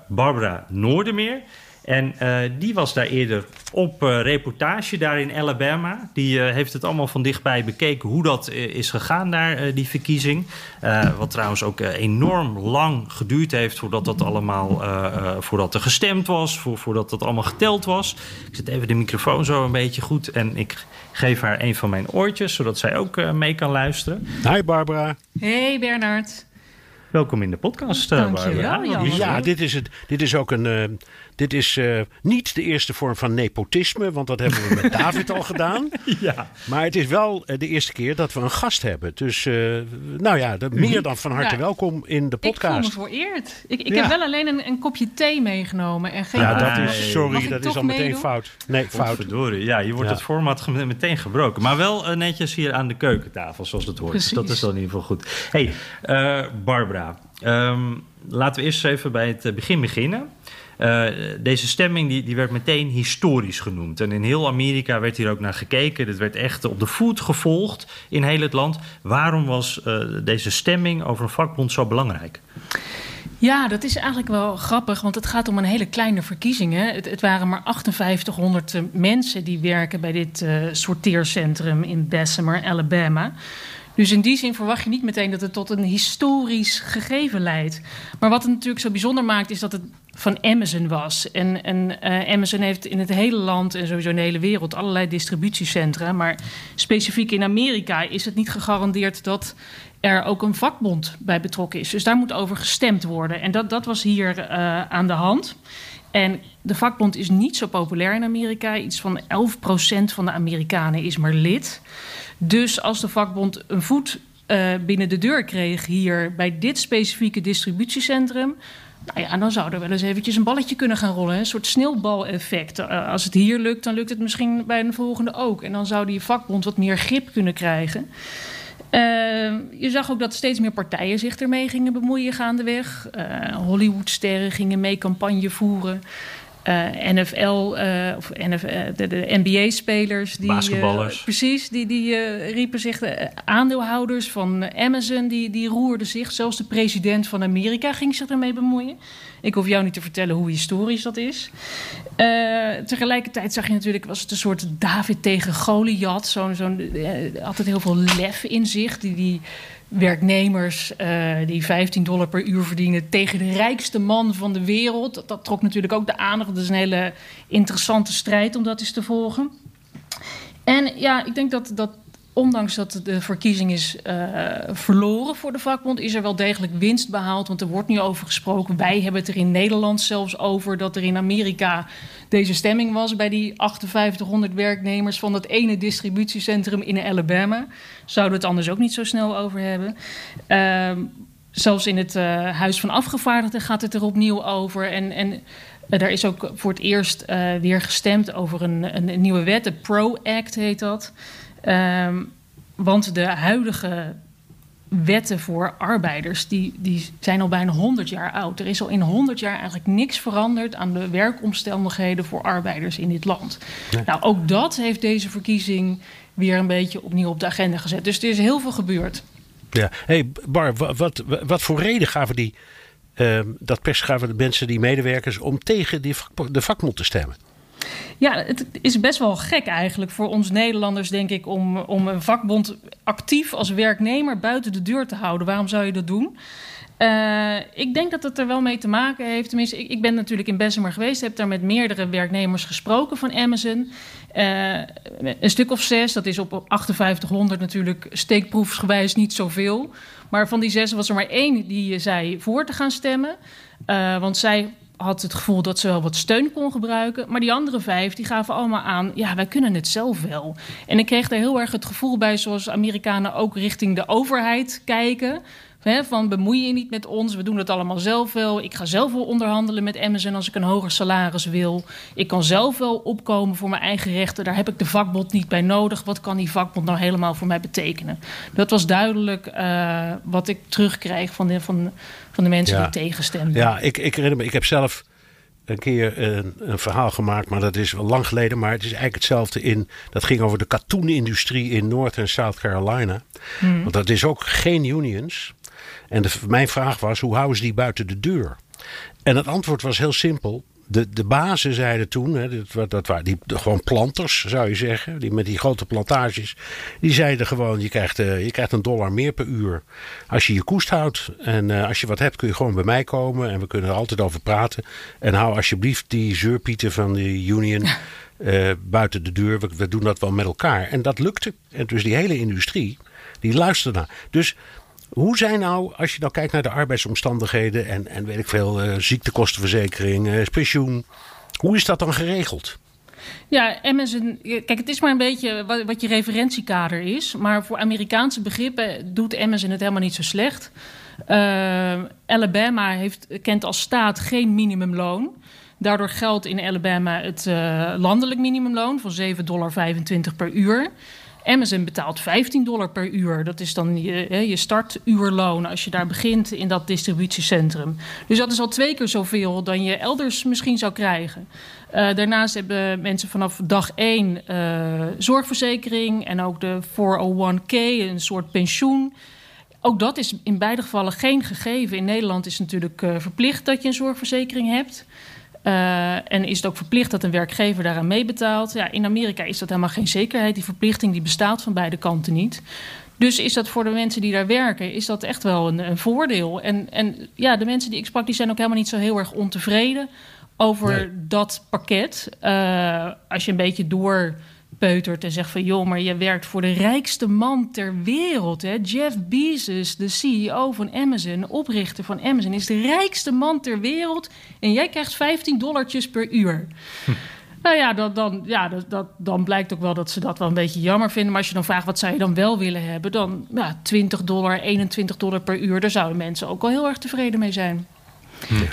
Barbara Noordermeer. En uh, die was daar eerder op uh, reportage daar in Alabama. Die uh, heeft het allemaal van dichtbij bekeken hoe dat is gegaan daar, die verkiezing. wat trouwens ook enorm lang geduurd heeft voordat dat allemaal voordat er gestemd was, voor, voordat dat allemaal geteld was. Ik zet even de microfoon zo een beetje goed en ik geef haar een van mijn oortjes, zodat zij ook mee kan luisteren. Hi Barbara. Hey Bernard. Welkom in de podcast, Dank je wel, Jan. Ja, dit is, het, dit is ook een dit is uh, niet de eerste vorm van nepotisme, want dat hebben we met David al gedaan. Ja. Maar het is wel uh, de eerste keer dat we een gast hebben. Dus uh, nou ja, de, meer dan van harte ja, welkom in de podcast. Ik voel me vereerd. Ik, ik ja. heb wel alleen een, een, kopje thee meegenomen en geen Ja, dat is, sorry, dat is al meteen meedoen? fout. Nee, fout. Verdorie. Ja, je wordt het format meteen gebroken. Maar wel netjes hier aan de keukentafel, zoals het hoort. Dus dat is dan in ieder geval goed. hey, Barbara. Um, laten we eerst even bij het begin beginnen. Uh, deze stemming die, die werd meteen historisch genoemd. En in heel Amerika werd hier ook naar gekeken. Dit werd echt op de voet gevolgd in heel het land. Waarom was uh, deze stemming over een vakbond zo belangrijk? Ja, dat is eigenlijk wel grappig, want het gaat om een hele kleine verkiezing. Hè? Het, waren maar 5800 mensen die werken bij dit sorteercentrum in Bessemer, Alabama. Dus in die zin verwacht je niet meteen dat het tot een historisch gegeven leidt. Maar wat het natuurlijk zo bijzonder maakt, is dat het van Amazon was. En, en uh, Amazon heeft in het hele land en sowieso in de hele wereld allerlei distributiecentra. Maar specifiek in Amerika is het niet gegarandeerd dat er ook een vakbond bij betrokken is. Dus daar moet over gestemd worden. En dat, dat was hier uh, aan de hand. En de vakbond is niet zo populair in Amerika. Iets van 11% van de Amerikanen is maar lid. Dus als de vakbond een voet uh, binnen de deur kreeg hier bij dit specifieke distributiecentrum. Nou ja, dan zou er wel eens eventjes een balletje kunnen gaan rollen. Een soort sneeuwbaleffect. Uh, als het hier lukt, dan lukt het misschien bij een volgende ook. En dan zou die vakbond wat meer grip kunnen krijgen. Uh, je zag ook dat steeds meer partijen zich ermee gingen bemoeien gaandeweg. Uh, Hollywoodsterren gingen mee campagne voeren. Uh, NFL of NF, de, de NBA-spelers. Basketballers. precies, die, die riepen zich. De aandeelhouders van Amazon die, die roerden zich. Zelfs de president van Amerika ging zich ermee bemoeien. Ik hoef jou niet te vertellen hoe historisch dat is. Uh, tegelijkertijd zag je natuurlijk, was het een soort David tegen Goliath. Zo'n, zo'n, uh, altijd heel veel lef in zich. Die, die werknemers uh, die 15 dollar per uur verdienen tegen de rijkste man van de wereld. Dat, dat trok natuurlijk ook de aandacht. Dat is een hele interessante strijd om dat eens te volgen. En ja, ik denk dat, dat ondanks dat de verkiezing is uh, verloren voor de vakbond, is er wel degelijk winst behaald. Want er wordt nu over gesproken. Wij hebben het er in Nederland zelfs over dat er in Amerika deze stemming was bij die 5800 werknemers van dat ene distributiecentrum in Alabama. Zouden we het anders ook niet zo snel over hebben. Uh, zelfs in het uh, Huis van Afgevaardigden gaat het er opnieuw over. En. en er is ook voor het eerst uh, weer gestemd over een, een, nieuwe wet, de PRO Act heet dat. Um, want de huidige wetten voor arbeiders, die, die zijn al bijna 100 jaar oud. Er is al in 100 jaar eigenlijk niks veranderd aan de werkomstandigheden voor arbeiders in dit land. Nou, ook dat heeft deze verkiezing weer een beetje opnieuw op de agenda gezet. Dus er is heel veel gebeurd. Ja, hey Bar, wat, wat, wat voor reden gaven die, uh, dat pers gaven de mensen, die medewerkers, om tegen die vak, de vakbond te stemmen? Ja, het is best wel gek eigenlijk voor ons Nederlanders, denk ik, om, om een vakbond actief als werknemer buiten de deur te houden. Waarom zou je dat doen? Uh, ik denk dat het er wel mee te maken heeft. Tenminste, ik, ik ben natuurlijk in Bessemer geweest, heb daar met meerdere werknemers gesproken van Amazon. Uh, een stuk of zes, dat is op 5800 natuurlijk steekproefsgewijs niet zoveel. Maar van die zes was er maar één die zei voor te gaan stemmen. Want zij had het gevoel dat ze wel wat steun kon gebruiken. Maar die andere vijf die gaven allemaal aan: ja, wij kunnen het zelf wel. En ik kreeg er heel erg het gevoel bij, zoals Amerikanen ook richting de overheid kijken. Hè, van bemoei je niet met ons, we doen het allemaal zelf wel. Ik ga zelf wel onderhandelen met Amazon als ik een hoger salaris wil. Ik kan zelf wel opkomen voor mijn eigen rechten. Daar heb ik de vakbond niet bij nodig. Wat kan die vakbond nou helemaal voor mij betekenen? Dat was duidelijk uh, wat ik terugkrijg van de, van, van de mensen die tegenstemden. Ja, ik, ik herinner me, ik heb zelf een keer een, een, verhaal gemaakt, maar dat is wel lang geleden. Maar het is eigenlijk hetzelfde in. Dat ging over de katoenindustrie in Noord- en South Carolina. Hmm. Want dat is ook geen unions. En de, mijn vraag was: hoe houden ze die buiten de deur? En het antwoord was heel simpel de, de bazen zeiden toen, hè, dat, dat waren die, gewoon planters zou je zeggen, die met die grote plantages, die zeiden gewoon: je krijgt, uh, je krijgt een dollar meer per uur als je je koest houdt. En uh, als je wat hebt kun je gewoon bij mij komen en we kunnen er altijd over praten. En hou alsjeblieft die zeurpieten van de union uh, buiten de deur, we, we doen dat wel met elkaar. En dat lukte. En dus die hele industrie, die luisterde naar. Dus hoe zijn nou, als je nou kijkt naar de arbeidsomstandigheden en, en weet ik veel, uh, ziektekostenverzekering, uh, pensioen, hoe is dat dan geregeld? Ja, Amazon, kijk, het is maar een beetje wat, je referentiekader is. Maar voor Amerikaanse begrippen doet Amazon het helemaal niet zo slecht. Uh, Alabama heeft, kent als staat geen minimumloon. Daardoor geldt in Alabama het landelijk minimumloon van 7,25 dollar per uur. Amazon betaalt 15 dollar per uur. Dat is dan je, startuurloon als je daar begint in dat distributiecentrum. Dus dat is al twee keer zoveel dan je elders misschien zou krijgen. Uh, daarnaast hebben mensen vanaf dag één uh, zorgverzekering en ook de 401k, een soort pensioen. Ook dat is in beide gevallen geen gegeven. In Nederland is het natuurlijk uh, verplicht dat je een zorgverzekering hebt. Uh, en is het ook verplicht dat een werkgever daaraan meebetaalt? Ja, in Amerika is dat helemaal geen zekerheid. Die verplichting die bestaat van beide kanten niet. Dus is dat voor de mensen die daar werken, is dat echt wel een, een voordeel. En, en ja, de mensen die ik sprak, die zijn ook helemaal niet zo heel erg ontevreden over nee. dat pakket. Uh, als je een beetje door peutert en zegt van... joh, maar je werkt voor de rijkste man ter wereld. Hè? Jeff Bezos, de CEO van Amazon, oprichter van Amazon... is de rijkste man ter wereld en jij krijgt 15 dollartjes per uur. Hm. Nou ja, dat, dan, ja dat, dat, dan blijkt ook wel dat ze dat wel een beetje jammer vinden. Maar als je dan vraagt wat zou je dan wel willen hebben... dan ja, 20 dollar, 21 dollar per uur... daar zouden mensen ook wel heel erg tevreden mee zijn.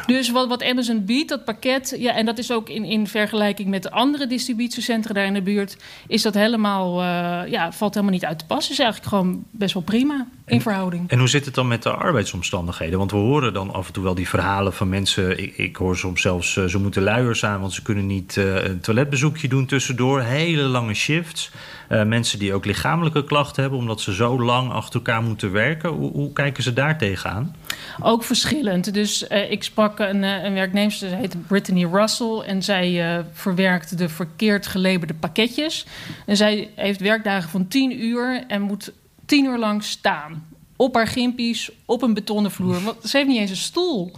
Dus wat, wat Amazon biedt, dat pakket, ja, en dat is ook in, in vergelijking met de andere distributiecentra daar in de buurt, is dat helemaal, uh, ja, valt helemaal niet uit te passen. Is eigenlijk gewoon best wel prima in verhouding. En hoe zit het dan met de arbeidsomstandigheden? Want we horen dan af en toe wel die verhalen van mensen. Ik, ik hoor soms zelfs, uh, ze moeten luiers aan, want ze kunnen niet uh, een toiletbezoekje doen tussendoor. Hele lange shifts. Uh, mensen die ook lichamelijke klachten hebben, omdat ze zo lang achter elkaar moeten werken. Hoe, hoe kijken ze daar tegenaan? Ook verschillend. Dus uh, ik sprak een, een werknemer, ze heet Brittany Russell. En zij verwerkt de verkeerd gelabelde pakketjes. En zij heeft werkdagen van 10 uur en moet 10 uur lang staan. Op haar gimpies, op een betonnen vloer. Ze heeft niet eens een stoel.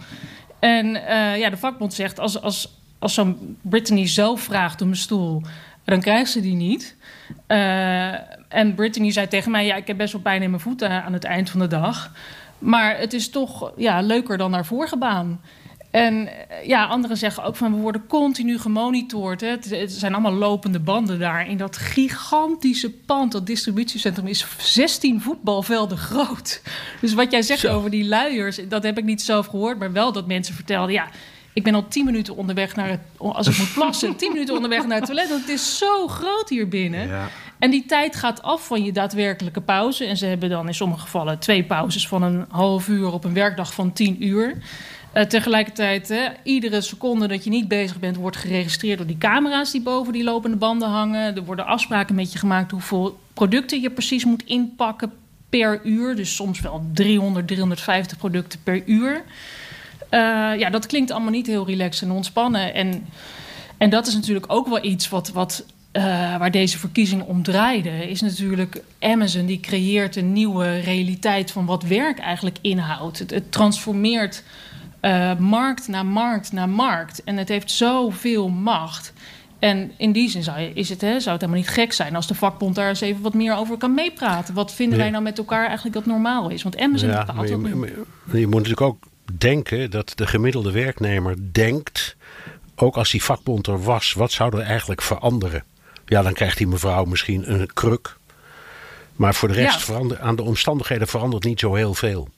En ja, de vakbond zegt, als, als, als zo'n Brittany zelf vraagt om een stoel dan krijgt ze die niet. Uh, en Brittany zei tegen mij: Ja, ik heb best wel pijn in mijn voeten aan het eind van de dag. Maar het is toch ja, leuker dan haar vorige baan. En ja, anderen zeggen ook van we worden continu gemonitord. Hè. Het, het, zijn allemaal lopende banden daar. In dat gigantische pand, dat distributiecentrum, is 16 voetbalvelden groot. Dus wat jij zegt Zo. over die luiers, dat heb ik niet zelf gehoord, maar wel dat mensen vertelden. Ja, ik ben al tien minuten onderweg naar het... Als ik moet plassen, tien minuten onderweg naar het toilet. Want het is zo groot hier binnen. Ja. En die tijd gaat af van je daadwerkelijke pauze. En ze hebben dan in sommige gevallen twee pauzes van een half uur... op een werkdag van tien uur. Uh, tegelijkertijd, hè, iedere seconde dat je niet bezig bent... wordt geregistreerd door die camera's die boven die lopende banden hangen. Er worden afspraken met je gemaakt... hoeveel producten je precies moet inpakken per uur. Dus soms wel 300, 350 producten per uur... Uh, ja, dat klinkt allemaal niet heel relaxed en ontspannen. En, en dat is natuurlijk ook wel iets wat, wat, uh, waar deze verkiezing om draaide. Is natuurlijk Amazon die creëert een nieuwe realiteit van wat werk eigenlijk inhoudt. Het, het transformeert uh, markt naar markt naar markt. En het heeft zoveel macht. En in die zin zou, je, is het, hè, zou het helemaal niet gek zijn als de vakbond daar eens even wat meer over kan meepraten. Wat vinden ja. wij nou met elkaar eigenlijk dat normaal is? Want Amazon ja, bepaalt maar je, je moet natuurlijk ook denken dat de gemiddelde werknemer denkt, ook als die vakbond er was, wat zou er eigenlijk veranderen? Ja, dan krijgt die mevrouw misschien een kruk. Maar voor de rest ja. aan de omstandigheden verandert niet zo heel veel.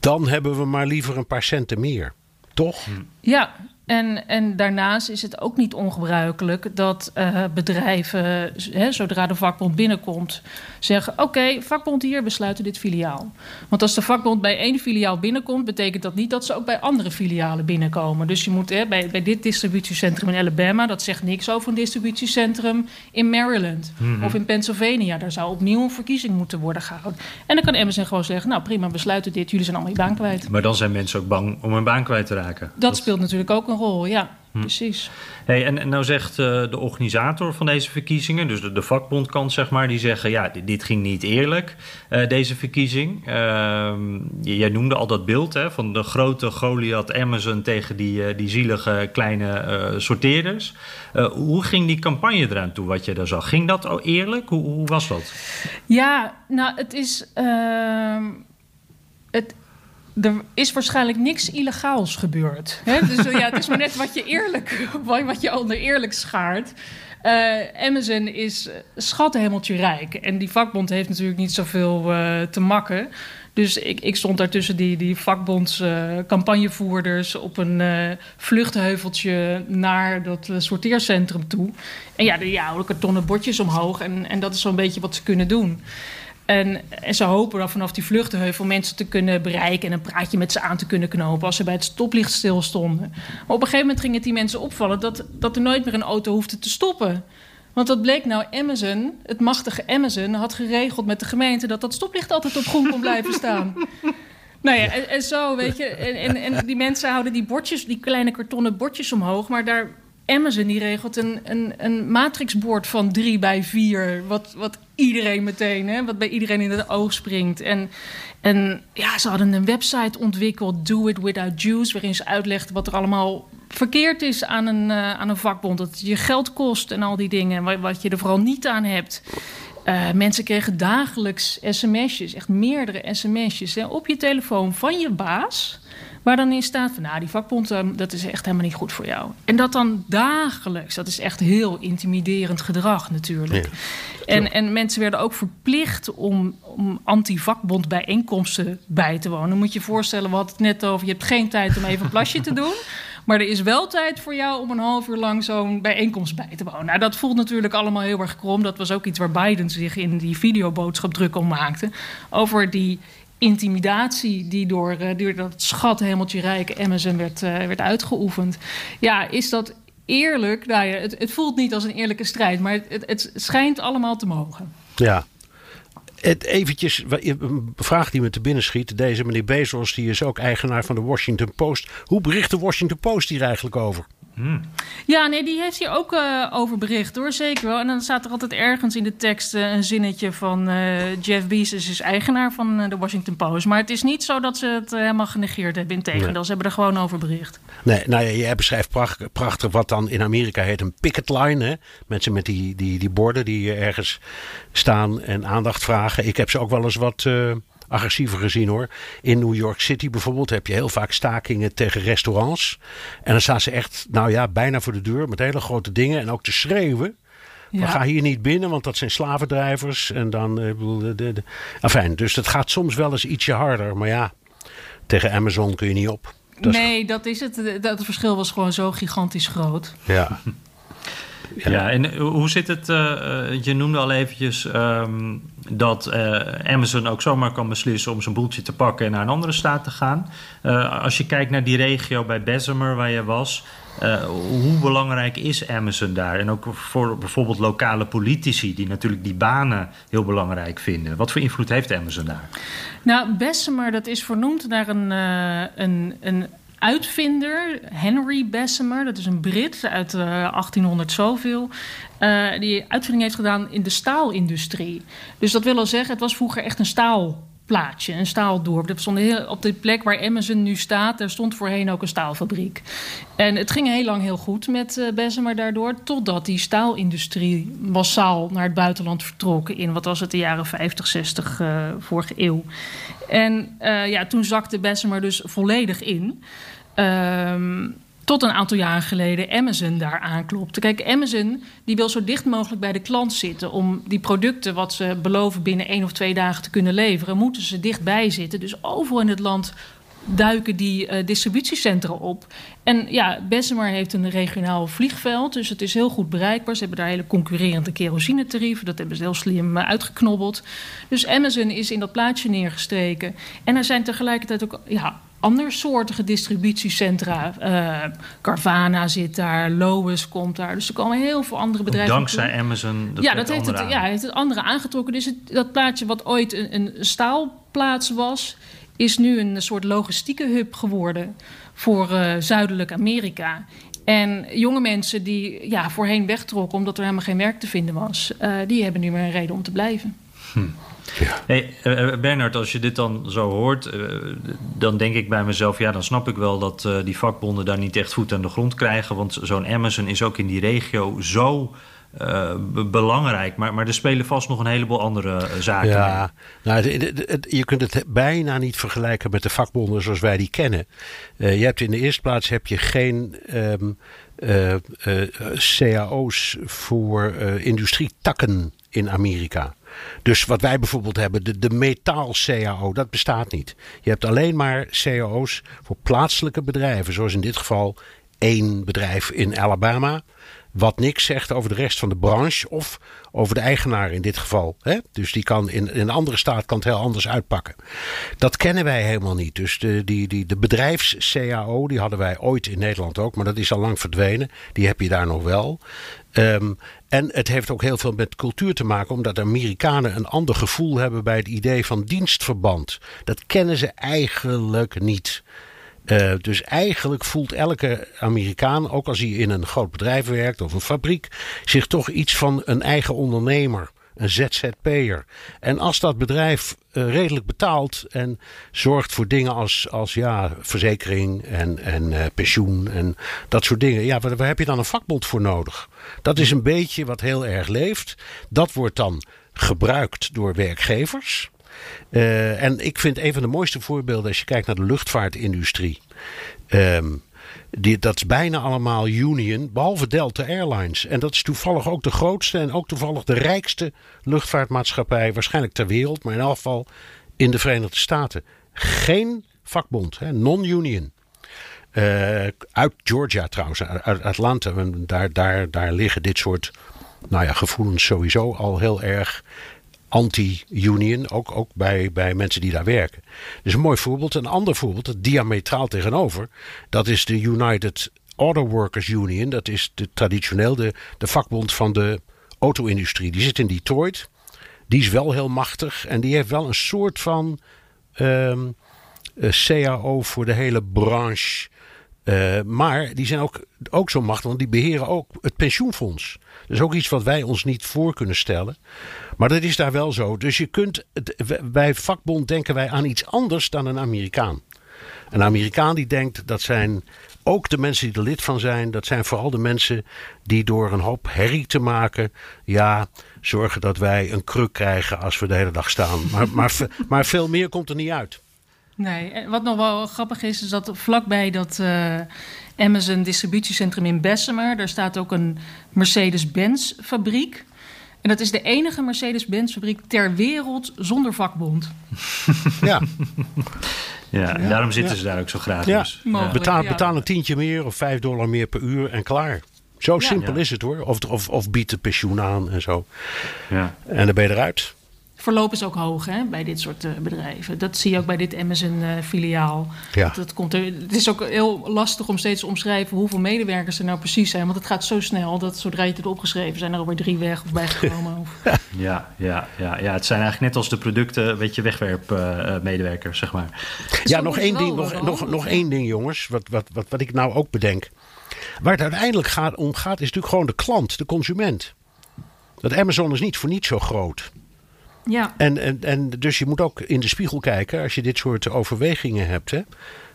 dan hebben we maar liever een paar centen meer. Toch? Ja, en, en daarnaast is het ook niet ongebruikelijk dat uh, bedrijven, hè, zodra de vakbond binnenkomt, zeggen: Oké, vakbond hier, besluiten dit filiaal. Want als de vakbond bij één filiaal binnenkomt, betekent dat niet dat ze ook bij andere filialen binnenkomen. Dus je moet hè, bij, bij dit distributiecentrum in Alabama, dat zegt niks over een distributiecentrum in Maryland mm -hmm. of in Pennsylvania. Daar zou opnieuw een verkiezing moeten worden gehouden. En dan kan Amazon gewoon zeggen: Nou prima, besluiten dit, jullie zijn allemaal je baan kwijt. Maar dan zijn mensen ook bang om hun baan kwijt te raken. Dat, dat... speelt natuurlijk ook een rol, ja. Hm. Precies. Hey, en, en nou zegt uh, de organisator van deze verkiezingen, dus de, de vakbondkant zeg maar, die zeggen ja, dit, dit ging niet eerlijk, uh, deze verkiezing. Uh, jij noemde al dat beeld hè, van de grote Goliath Amazon tegen die, uh, die zielige kleine sorteerders. hoe ging die campagne eraan toe, wat je daar zag? Ging dat al eerlijk? Hoe, hoe was dat? Ja, nou het is... ehm, het, er is waarschijnlijk niks illegaals gebeurd. Hè? Dus ja, het is maar net wat je eerlijk, wat je onder eerlijk schaart. Uh, Amazon is schattenhemeltje rijk. En die vakbond heeft natuurlijk niet zoveel te makken. Dus ik, ik stond daar tussen die, die vakbonds uh, campagnevoerders op een vluchtheuveltje naar dat sorteercentrum toe. En ja, die houden kartonnen bordjes omhoog. En, en dat is zo'n beetje wat ze kunnen doen. En, en, ze hopen dan vanaf die vluchtenheuvel mensen te kunnen bereiken en een praatje met ze aan te kunnen knopen als ze bij het stoplicht stilstonden. Maar op een gegeven moment ging het die mensen opvallen dat, dat er nooit meer een auto hoefde te stoppen. Want dat bleek nou, Amazon, het machtige Amazon, had geregeld met de gemeente dat dat stoplicht altijd op groen kon blijven staan. Nou ja, en, en, zo, weet je. En, en, en die mensen houden die bordjes, die kleine kartonnen bordjes omhoog, maar daar Amazon die regelt een, een, een matrixbord van 3 bij 4. Wat, wat iedereen meteen, hè, wat bij iedereen in het oog springt. En, en ja, ze hadden een website ontwikkeld, Do It Without Juice, waarin ze uitlegden wat er allemaal verkeerd is aan een, uh, aan een vakbond. Dat je geld kost en al die dingen, wat, wat je er vooral niet aan hebt. Uh, mensen kregen dagelijks sms'jes, echt meerdere sms'jes, op je telefoon van je baas Waar dan in staat van, nou, die vakbond, ehm, dat is echt helemaal niet goed voor jou. En dat dan dagelijks, dat is echt heel intimiderend gedrag natuurlijk. Ja. En, en mensen werden ook verplicht om, om anti-vakbond bijeenkomsten bij te wonen. Dan moet je je voorstellen, we hadden het net over, je hebt geen tijd om even een plasje te doen. Maar er is wel tijd voor jou om een half uur lang zo'n bijeenkomst bij te wonen. Nou, dat voelt natuurlijk allemaal heel erg krom. Dat was ook iets waar Biden zich in die videoboodschap druk om maakte. Over die intimidatie die door, uh, door dat schathemeltje rijke Amazon werd, uh, werd uitgeoefend. Ja, is dat eerlijk? Nou ja, het, het, voelt niet als een eerlijke strijd, maar het, het, schijnt allemaal te mogen. Ja. Het eventjes, een vraag die me te binnen schiet. Deze meneer Bezos, die is ook eigenaar van de Washington Post. Hoe bericht de Washington Post hier eigenlijk over? Hmm. Ja, nee, die heeft hier ook uh, over bericht hoor, zeker wel. En dan staat er altijd ergens in de tekst uh, een zinnetje van uh, Jeff Bezos is eigenaar van de Washington Post. Maar het is niet zo dat ze het helemaal genegeerd hebben. Integendeel, nee. ze hebben er gewoon over bericht. Nee, nou ja, jij beschrijft prachtig, prachtig wat dan in Amerika heet een picket line. Hè? Mensen met die, die, die borden die ergens staan en aandacht vragen. Ik heb ze ook wel eens wat agressiever gezien hoor. In New York City bijvoorbeeld heb je heel vaak stakingen tegen restaurants. En dan staan ze echt, nou ja, bijna voor de deur met hele grote dingen en ook te schreeuwen. Ja. ga hier niet binnen, want dat zijn slavendrijvers. En dan, de, de, de. Enfin, dus dat gaat soms wel eens ietsje harder. Maar ja, tegen Amazon kun je niet op. Dat nee, dat is het. Dat verschil was gewoon zo gigantisch groot. Ja. Ja. ja, en hoe zit het? Uh, je noemde al eventjes um, dat uh, Amazon ook zomaar kan beslissen om zijn boeltje te pakken en naar een andere staat te gaan. Uh, als je kijkt naar die regio bij Bessemer waar je was, hoe belangrijk is Amazon daar? En ook voor bijvoorbeeld lokale politici die natuurlijk die banen heel belangrijk vinden. Wat voor invloed heeft Amazon daar? Nou, Bessemer, dat is vernoemd naar een, een, een uitvinder, Henry Bessemer, dat is een Brit uit uh, 1800 zoveel, uh, die uitvinding heeft gedaan in de staalindustrie. Dus dat wil al zeggen, het was vroeger echt een een staaldorp. Dat stond heel, op de plek waar Amazon nu staat, daar stond voorheen ook een staalfabriek. En het ging heel lang heel goed met uh, Bessemer daardoor, totdat die staalindustrie massaal naar het buitenland vertrok in, wat was het, de jaren 50, 60 uh, vorige eeuw. En uh, ja, toen zakte Bessemer dus volledig in. Um, tot een aantal jaren geleden Amazon daar aanklopte. Kijk, Amazon die wil zo dicht mogelijk bij de klant zitten om die producten wat ze beloven binnen één of twee dagen te kunnen leveren, moeten ze dichtbij zitten. Dus overal in het land duiken die uh, distributiecentra op. En ja, Bessemer heeft een regionaal vliegveld, dus het is heel goed bereikbaar. Ze hebben daar hele concurrerende kerosinetarieven, dat hebben ze heel slim uh, uitgeknobbeld. Dus Amazon is in dat plaatje neergestreken. En er zijn tegelijkertijd ook ja, andersoortige distributiecentra. Uh, Carvana zit daar, Lois komt daar. Dus er komen heel veel andere bedrijven. Dankzij Amazon. Dat ja, dat heeft het, ja, heeft het andere aangetrokken. Dus het, dat plaatje wat ooit een, een staalplaats was, is nu een soort logistieke hub geworden voor uh, Zuidelijk Amerika. En jonge mensen die ja, voorheen wegtrokken omdat er helemaal geen werk te vinden was, uh, die hebben nu meer een reden om te blijven. Hm. Ja. Hey, uh, Bernard, als je dit dan zo hoort, uh, dan denk ik bij mezelf, ja, dan snap ik wel dat uh, die vakbonden daar niet echt voet aan de grond krijgen. Want zo'n Amazon is ook in die regio zo belangrijk. Maar, maar er spelen vast nog een heleboel andere zaken. Ja, nou, het, het, het, je kunt het bijna niet vergelijken met de vakbonden zoals wij die kennen. Je hebt in de eerste plaats heb je geen um, uh, cao's voor industrietakken in Amerika. Dus wat wij bijvoorbeeld hebben, de, de metaal-CAO, dat bestaat niet. Je hebt alleen maar CAO's voor plaatselijke bedrijven, zoals in dit geval één bedrijf in Alabama wat niks zegt over de rest van de branche of over de eigenaar in dit geval. Hè? Dus die kan in, een andere staat kan heel anders uitpakken. Dat kennen wij helemaal niet. Dus de, die, die, de bedrijfs-CAO, die hadden wij ooit in Nederland ook, maar dat is al lang verdwenen. Die heb je daar nog wel. Um, en het heeft ook heel veel met cultuur te maken, omdat Amerikanen een ander gevoel hebben bij het idee van dienstverband. Dat kennen ze eigenlijk niet. Uh, dus eigenlijk voelt elke Amerikaan, ook als hij in een groot bedrijf werkt of een fabriek, zich toch iets van een eigen ondernemer, een ZZP'er. En als dat bedrijf uh, redelijk betaalt en zorgt voor dingen als, als ja, verzekering en, en uh, pensioen en dat soort dingen, ja, waar heb je dan een vakbond voor nodig? Dat is een beetje wat heel erg leeft. Dat wordt dan gebruikt door werkgevers. Uh, en ik vind een van de mooiste voorbeelden als je kijkt naar de luchtvaartindustrie. Um, die, dat is bijna allemaal union, behalve Delta Airlines. En dat is toevallig ook de grootste en ook toevallig de rijkste luchtvaartmaatschappij, waarschijnlijk ter wereld, maar in elk geval in de Verenigde Staten. Geen vakbond, non-union. Uh, uit Georgia trouwens, uit Atlanta. Daar, daar, daar liggen dit soort nou ja, gevoelens sowieso al heel erg anti-union, ook, ook bij, bij mensen die daar werken. Dus een mooi voorbeeld. Een ander voorbeeld, diametraal tegenover, dat is de United Auto Workers Union. Dat is de, traditioneel de, de vakbond van de auto-industrie. Die zit in Detroit. Die is wel heel machtig en die heeft wel een soort van um, CAO voor de hele branche. Uh, maar die zijn ook, ook zo machtig, want die beheren ook het pensioenfonds. Dat is ook iets wat wij ons niet voor kunnen stellen. Maar dat is daar wel zo. Dus je kunt, bij vakbond denken wij aan iets anders dan een Amerikaan. Een Amerikaan die denkt dat zijn ook de mensen die er lid van zijn, dat zijn vooral de mensen die door een hoop herrie te maken, ja, zorgen dat wij een kruk krijgen als we de hele dag staan. Maar, maar, maar veel meer komt er niet uit. Nee, wat nog wel grappig is, is dat vlakbij dat uh, Amazon distributiecentrum in Bessemer, daar staat ook een Mercedes-Benz fabriek. En dat is de enige Mercedes-Benz fabriek ter wereld zonder vakbond. ja. Ja, en daarom zitten ze daar ook zo gratis. Ja. ja. Betaal, betaal een tientje meer of vijf dollar meer per uur en klaar. Zo simpel is het hoor. Of, of, of biedt de pensioen aan en zo. Ja. En dan ben je eruit verloop is ook hoog hè, bij dit soort uh, bedrijven. Dat zie je ook bij dit Amazon-filiaal. Uh, ja. dat, komt er, het is ook heel lastig om steeds te omschrijven hoeveel medewerkers er nou precies zijn. Want het gaat zo snel dat zodra je het opgeschreven zijn er alweer drie weg of bijgekomen. of... ja, ja, ja, ja, het zijn eigenlijk net als de producten, weet je, wegwerpmedewerkers, uh, zeg maar. Ja, nog één, ding, nog, nog, nog één ding, jongens, wat, wat, wat, wat ik nou ook bedenk. Waar het uiteindelijk gaat, om gaat, is natuurlijk gewoon de klant, de consument. Dat Amazon is niet voor niet zo groot. Ja. En, en, en dus je moet ook in de spiegel kijken als je dit soort overwegingen hebt. Hè?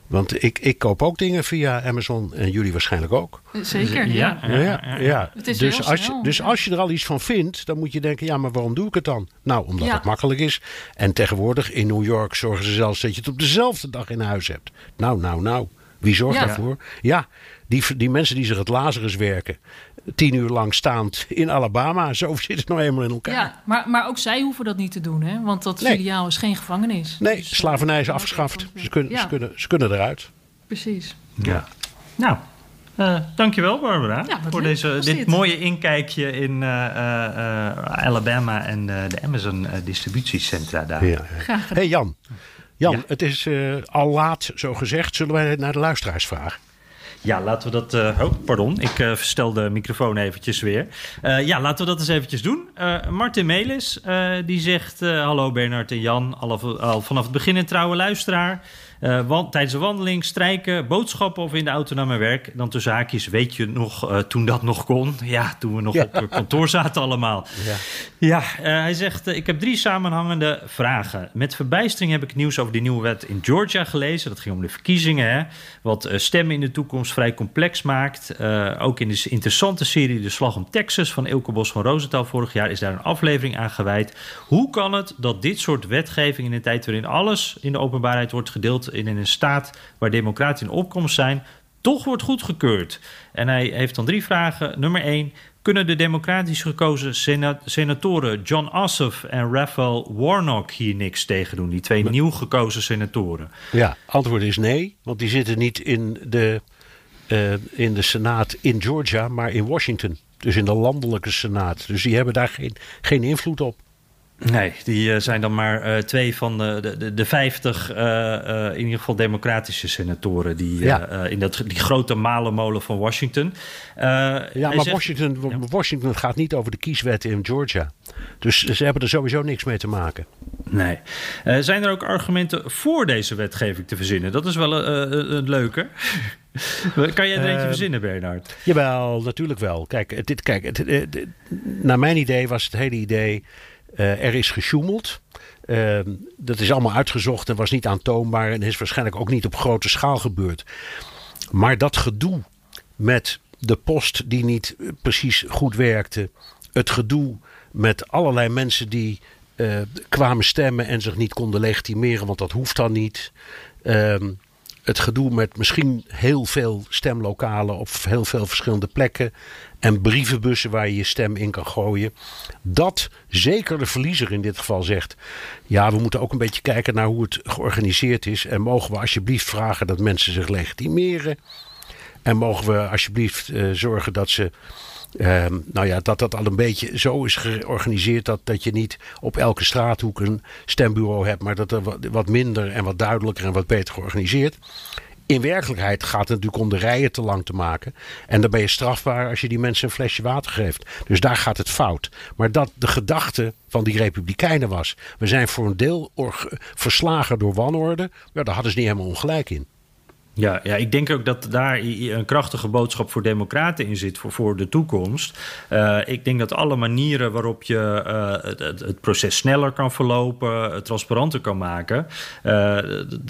Want ik, ik koop ook dingen via Amazon en jullie waarschijnlijk ook. Zeker, ja. ja, ja, ja. Dus, als je, dus als je er al iets van vindt, dan moet je denken: ja, maar waarom doe ik het dan? Nou, omdat het makkelijk is. En tegenwoordig in New York zorgen ze zelfs dat je het op dezelfde dag in huis hebt. Nou, nou, nou. Wie zorgt Ja. daarvoor? Ja, die, die mensen die zich het Lazarus werken. Tien uur lang staand in Alabama. Zo zit het nou eenmaal in elkaar. Ja, maar, maar ook zij hoeven dat niet te doen, hè? Want dat Nee. filiaal is geen gevangenis. Nee, Dus, eh, slavernij is dat afgeschaft. Ze kunnen, Ja, ze, kunnen, ze kunnen eruit. precies. Ja. Nou, eh, dankjewel Barbara Ja, voor leuk deze, dit dit. mooie inkijkje in eh, eh, eh, Alabama en eh, de Amazon eh, distributiecentra daar. Ja. Graag gedaan. hey Jan. Jan, Ja. het is eh, al laat, zo gezegd. Zullen wij naar de luisteraars vragen? Ja, laten we dat. eh, oh, pardon, ik eh, verstel de microfoon eventjes weer. Eh, ja, laten we dat eens eventjes doen. Martin Melis, die zegt: Hallo Bernard en Jan, al, al vanaf het begin een trouwe luisteraar. Eh, wan- tijdens de wandeling, strijken, boodschappen of in de auto naar mijn werk. Dan tussen haakjes, weet je nog, eh, toen dat nog kon? Ja, toen we nog op kantoor zaten allemaal. Ja. Ja, eh, hij zegt: Ik heb drie samenhangende vragen. Met verbijstering heb ik nieuws over de nieuwe wet in Georgia gelezen. Dat ging om de verkiezingen, hè? wat stemmen in de toekomst vrij complex maakt. Ook in de interessante serie De Slag om Texas van Ilke Bos van Rosenthal vorig jaar is daar een aflevering aan gewijd. Hoe kan het dat dit soort wetgeving in een tijd waarin alles in de openbaarheid wordt gedeeld in een staat waar democraten in opkomst zijn, toch wordt goedgekeurd? En hij heeft dan drie vragen. Nummer één. Kunnen de democratisch gekozen sena- senatoren John Ossoff en Raphael Warnock hier niks tegen doen? Die twee nieuw gekozen senatoren. Ja, antwoord is nee. Want die zitten niet in de, eh, in de Senaat in Georgia, maar in Washington. Dus in de landelijke Senaat. Dus die hebben daar geen, geen invloed op. Nee, die eh, zijn dan maar eh, twee van de, de, de, de 50 eh, in ieder geval democratische senatoren die Ja. in dat, die grote malenmolen van Washington. Ja, maar zegt- Washington, Washington gaat niet over de kieswetten in Georgia. Dus ze hebben er sowieso niks mee te maken. Nee. Zijn er ook argumenten voor deze wetgeving te verzinnen? Dat is wel eh, een leuke. kan jij er eentje Eh, verzinnen, Bernard? Jawel, natuurlijk wel. Kijk, dit, kijk het, het- het- naar mijn idee was het hele idee... eh, er is gesjoemeld. Eh, dat is allemaal uitgezocht en was niet aantoonbaar... en is waarschijnlijk ook niet op grote schaal gebeurd. Maar dat gedoe met de post die niet eh, precies goed werkte... het gedoe met allerlei mensen die eh, kwamen stemmen... en zich niet konden legitimeren, want dat hoeft dan niet... Ehm, het gedoe met misschien heel veel stemlokalen op heel veel verschillende plekken. En brievenbussen waar je je stem in kan gooien. Dat zeker de verliezer in dit geval zegt. Ja, we moeten ook een beetje kijken naar hoe het georganiseerd is. En mogen we alsjeblieft vragen dat mensen zich legitimeren. En mogen we alsjeblieft eh, zorgen dat ze. ehm, nou ja, dat dat al een beetje zo is georganiseerd dat, dat je niet op elke straathoek een stembureau hebt, maar dat er wat, wat minder en wat duidelijker en wat beter georganiseerd. In werkelijkheid gaat het natuurlijk om de rijen te lang te maken. En dan ben je strafbaar als je die mensen een flesje water geeft. Dus daar gaat het fout. Maar dat de gedachte van die Republikeinen was: we zijn voor een deel verslagen door wanorde. Daar hadden ze niet helemaal ongelijk in. Ja, ja, ik denk ook dat daar een krachtige boodschap voor democraten in zit voor, voor de toekomst. Eh, ik denk dat alle manieren waarop je eh, het, proces sneller kan verlopen, eh, transparanter kan maken,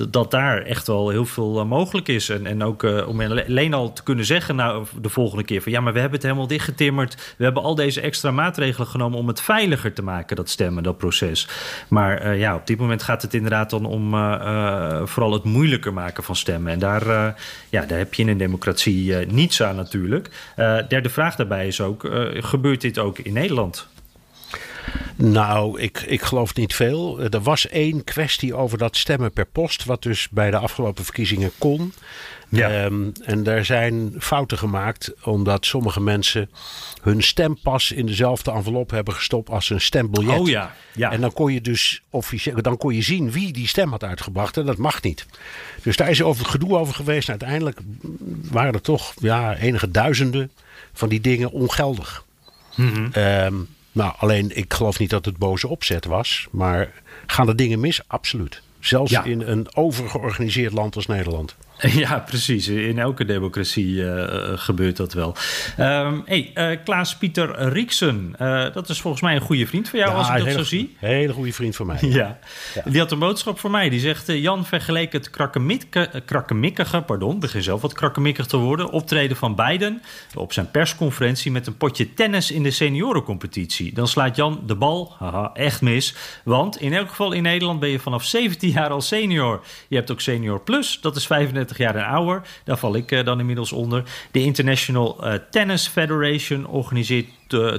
dat daar echt wel heel veel mogelijk is. En, en ook om alleen al te kunnen zeggen nou, de volgende keer van ja, maar we hebben het helemaal dichtgetimmerd. We hebben al deze extra maatregelen genomen om het veiliger te maken, dat stemmen, dat proces. Maar ja, op dit moment gaat het inderdaad dan om vooral het moeilijker maken van stemmen. En daar, eh, ja, daar heb je in een democratie eh, niets aan natuurlijk. Eh, derde vraag daarbij is ook, gebeurt dit ook in Nederland? Nou, ik, ik geloof niet veel. Er was één kwestie over dat stemmen per post, wat dus bij de afgelopen verkiezingen kon. Ja. Ehm, en daar zijn fouten gemaakt, omdat sommige mensen hun stempas in dezelfde envelop hebben gestopt als een stembiljet. Oh ja, ja. En dan kon je dus officieel, dan kon je zien wie die stem had uitgebracht. En dat mag niet. Dus daar is over gedoe over geweest. En uiteindelijk waren er toch ja, enige duizenden van die dingen ongeldig. Ehm, nou, alleen ik geloof niet dat het boze opzet was. Maar gaan er dingen mis? Absoluut. Zelfs Ja. in een overgeorganiseerd land als Nederland. Ja, precies. In elke democratie eh, eh, gebeurt dat wel. Ehm hey, eh, Klaas-Pieter Rieksen, eh, dat is volgens mij een goede vriend van jou, als ik een dat zo zie. Hele goede vriend van mij. Ja. die had een boodschap voor mij. Die zegt: Jan vergeleek het krakkemikkige, pardon, begin zelf wat krakkemikkig te worden, optreden van Biden op zijn persconferentie met een potje tennis in de seniorencompetitie. Dan slaat Jan de bal haha, echt mis. Want in elk geval in Nederland ben je vanaf 17 jaar al senior. Je hebt ook Senior Plus, dat is 35 50 jaar ouder. Daar val ik dan inmiddels onder. De International Tennis Federation organiseert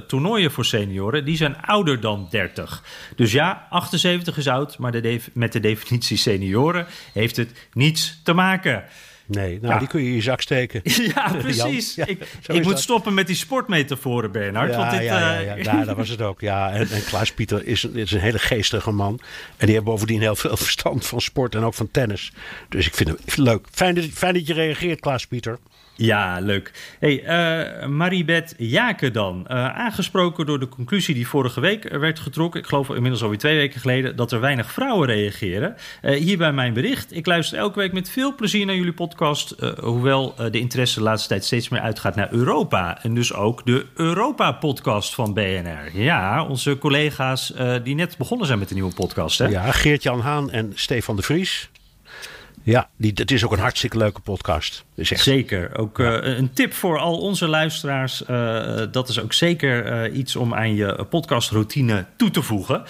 toernooien voor senioren. Die zijn ouder dan 30. Dus ja, 78 is oud, maar met de definitie senioren heeft het niets te maken. Nee, nou, die kun je in je zak steken. Ja, precies. ik, ik moet stoppen met die sportmetaforen, Bernhard. Ja, want dit, ja, ja, ja. Nou, dat was het ook. Ja, en, en Klaas Pieter is, is een hele geestige man. En die heeft bovendien heel veel verstand van sport en ook van tennis. Dus ik vind het leuk. Fijn dat, fijn dat je reageert, Klaas Pieter. Ja, leuk. Hey, uh, Maribeth Jaken dan. Uh, aangesproken door de conclusie die vorige week werd getrokken. Ik geloof inmiddels alweer twee weken geleden. Dat er weinig vrouwen reageren. Uh, hier bij mijn bericht. Ik luister elke week met veel plezier naar jullie podcast. hoewel de interesse de laatste tijd steeds meer uitgaat naar Europa. En dus ook de Europa-podcast van BNR. Ja, onze collega's die net begonnen zijn met de nieuwe podcast. Hè? Ja, Geert-Jan Haan en Stefan de Vries. Ja, die, het is ook een hartstikke leuke podcast. Zeker. Ook uh, een tip voor al onze luisteraars. Uh, dat is ook zeker uh, iets om aan je podcastroutine toe te voegen.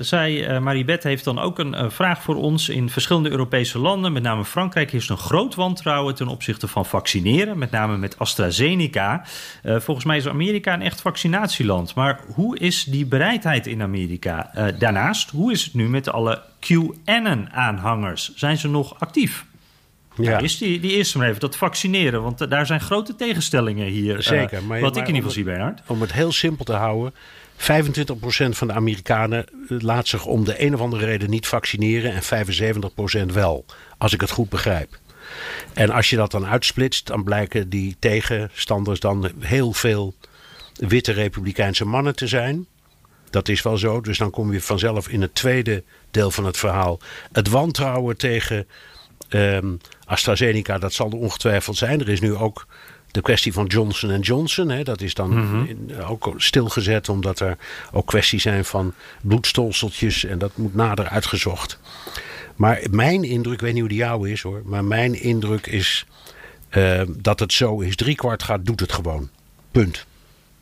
zij, Maribeth, heeft dan ook een vraag voor ons. In verschillende Europese landen, met name Frankrijk, is een groot wantrouwen ten opzichte van vaccineren. Met name met AstraZeneca. volgens mij is Amerika een echt vaccinatieland. Maar hoe is die bereidheid in Amerika? daarnaast, hoe is het nu met alle QAnon-aanhangers? Zijn ze nog actief? Ja. Nou, is die, die eerste maar even, dat vaccineren. Want eh, daar zijn grote tegenstellingen hier. Eh, Zeker. maar, wat ik in ieder geval zie, Bernhard. Om het heel simpel te houden. 25% van de Amerikanen eh, laat zich om de een of andere reden niet vaccineren. En 75% wel. Als ik het goed begrijp. En als je dat dan uitsplitst, dan blijken die tegenstanders dan heel veel witte republikeinse mannen te zijn. Dat is wel zo. Dus dan kom je vanzelf in het tweede deel van het verhaal. Het wantrouwen tegen um, AstraZeneca, dat zal er ongetwijfeld zijn. Er is nu ook de kwestie van Johnson Johnson. Hè, dat is dan mhm. ook stilgezet omdat er ook kwesties zijn van bloedstolseltjes. En dat moet nader uitgezocht. Maar mijn indruk, ik weet niet hoe die jouw is hoor. Maar mijn indruk is uh, dat het zo is. Drie kwart gaat, doet het gewoon. Punt.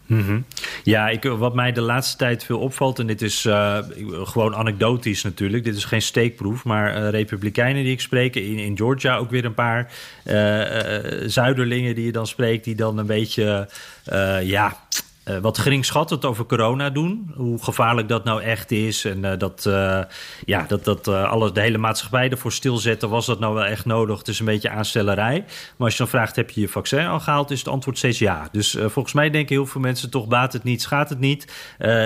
Mhm. Ja, ik, wat mij de laatste tijd veel opvalt, en dit is uh, gewoon anekdotisch natuurlijk, dit is geen steekproef, maar republikeinen die ik spreek, in, in Georgia ook weer een paar uh, zuiderlingen die je dan spreekt, die dan een beetje, ja, uh, wat geringschattend over corona doen. Hoe gevaarlijk dat nou echt is. En uh, dat, uh, ja, dat, dat alles, de hele maatschappij ervoor stilzetten. Was dat nou wel echt nodig? Het is een beetje aanstellerij. Maar als je dan vraagt, heb je je vaccin al gehaald? Is het antwoord steeds ja. Dus volgens mij denken heel veel mensen toch, baat het niet, schaadt het niet.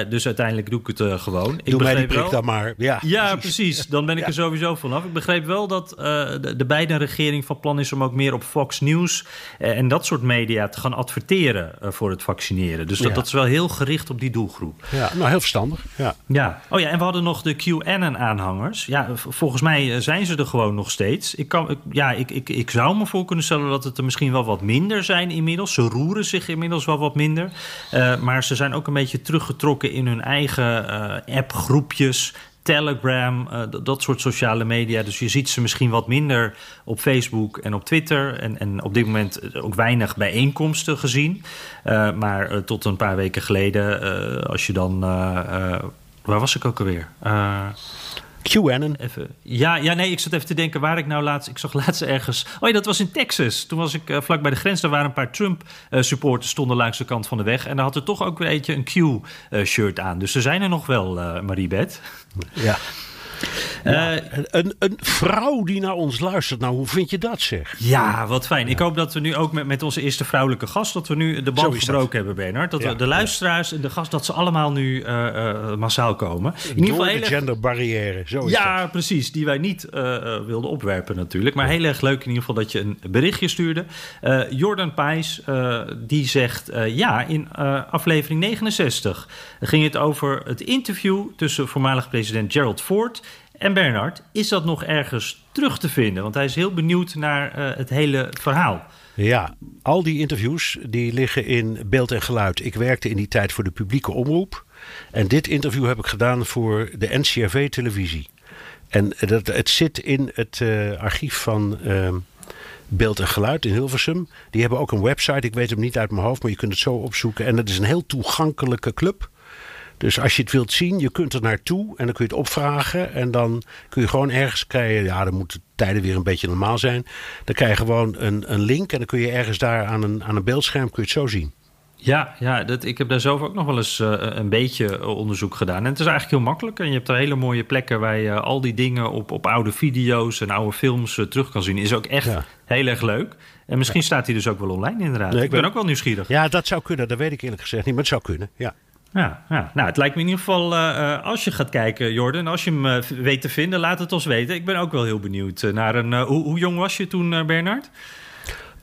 dus uiteindelijk doe ik het gewoon. Ik doe mij die prik dan maar. Ja, ja precies. Dan ben ik er sowieso vanaf. Ik begreep wel dat de, de beide regering van plan is om ook meer op Fox News... en dat soort media te gaan adverteren voor het vaccineren. Dus dat, is wel heel gericht op die doelgroep. Ja, nou heel verstandig. Ja. ja. Oh ja, en we hadden nog de QAnon-aanhangers. Ja, volgens mij eh, zijn ze er gewoon nog steeds. Ik, kan, ja, ik, ik, ik zou me voor kunnen stellen dat het er misschien wel wat minder zijn inmiddels. Ze roeren zich inmiddels wel wat minder. Uh, maar ze zijn ook een beetje teruggetrokken in hun eigen uh, appgroepjes. Telegram, uh, dat soort sociale media. Dus je ziet ze misschien wat minder op Facebook en op Twitter. En, en op dit moment eh, ook weinig bijeenkomsten gezien. Uh, maar tot een paar weken geleden, als je dan. waar was ik ook alweer? QAnon. Even. Ja, ja, nee, ik zat even te denken waar ik nou laatst... Ik zag laatst ergens... Oh ja, dat was in Texas. Toen was ik uh, vlak bij de grens. Daar waren een paar Trump-supporters uh, stonden langs de kant van de weg. En daar had er toch ook weer eentje een Q-shirt aan. Dus ze zijn er nog wel, uh, Mariebeth. Ja. Ja, uh, een, een, vrouw die naar ons luistert. Nou, hoe vind je dat zeg? Ja, wat fijn. Ja. Ik hoop dat we nu ook met, met onze eerste vrouwelijke gast... dat we nu de band gebroken hebben, Bernard. Dat ja, we de luisteraars en de gast... dat ze allemaal nu uh, uh, massaal komen. In ieder geval de genderbarrière, zo is Ja, dat. precies. Die wij niet wilden opwerpen natuurlijk. Maar heel erg leuk in ieder geval dat je een berichtje stuurde. Jordan Pijs, die zegt... ja, in aflevering 69 ging het over het interview... tussen voormalig president Gerald Ford... En Bernard, is dat nog ergens terug te vinden? Want hij is heel benieuwd naar uh, het hele verhaal. Ja, al die interviews die liggen in beeld en geluid. Ik werkte in die tijd voor de publieke omroep. En dit interview heb ik gedaan voor de NCRV-televisie. En dat, het zit in het uh, archief van uh, Beeld en Geluid in Hilversum. Die hebben ook een website. Ik weet hem niet uit mijn hoofd, maar je kunt het zo opzoeken. En het is een heel toegankelijke club Dus als je het wilt zien, je kunt er naartoe en dan kun je het opvragen. En dan kun je gewoon ergens krijgen. Ja, dan moeten tijden weer een beetje normaal zijn. Dan krijg je gewoon een, een link en dan kun je ergens daar aan een, aan een beeldscherm kun je het zo zien. Ja, ja dat, ik heb daar zelf ook nog wel eens uh, een beetje onderzoek gedaan. En het is eigenlijk heel makkelijk. En je hebt daar hele mooie plekken waar je al die dingen op, op oude video's en oude films uh, terug kan zien. Is ook echt ja. heel erg leuk. En misschien ja. staat hij dus ook wel online inderdaad. Nee, ik, ben, ben ook wel nieuwsgierig. Ja, dat zou kunnen. Dat weet ik eerlijk gezegd niet, maar het zou kunnen. Ja. Ja, ja, nou, het lijkt me in ieder geval, uh, als je gaat kijken, Jordan, als je hem uh, weet te vinden, laat het ons weten. Ik ben ook wel heel benieuwd naar een. hoe, hoe, jong was je toen, Bernard?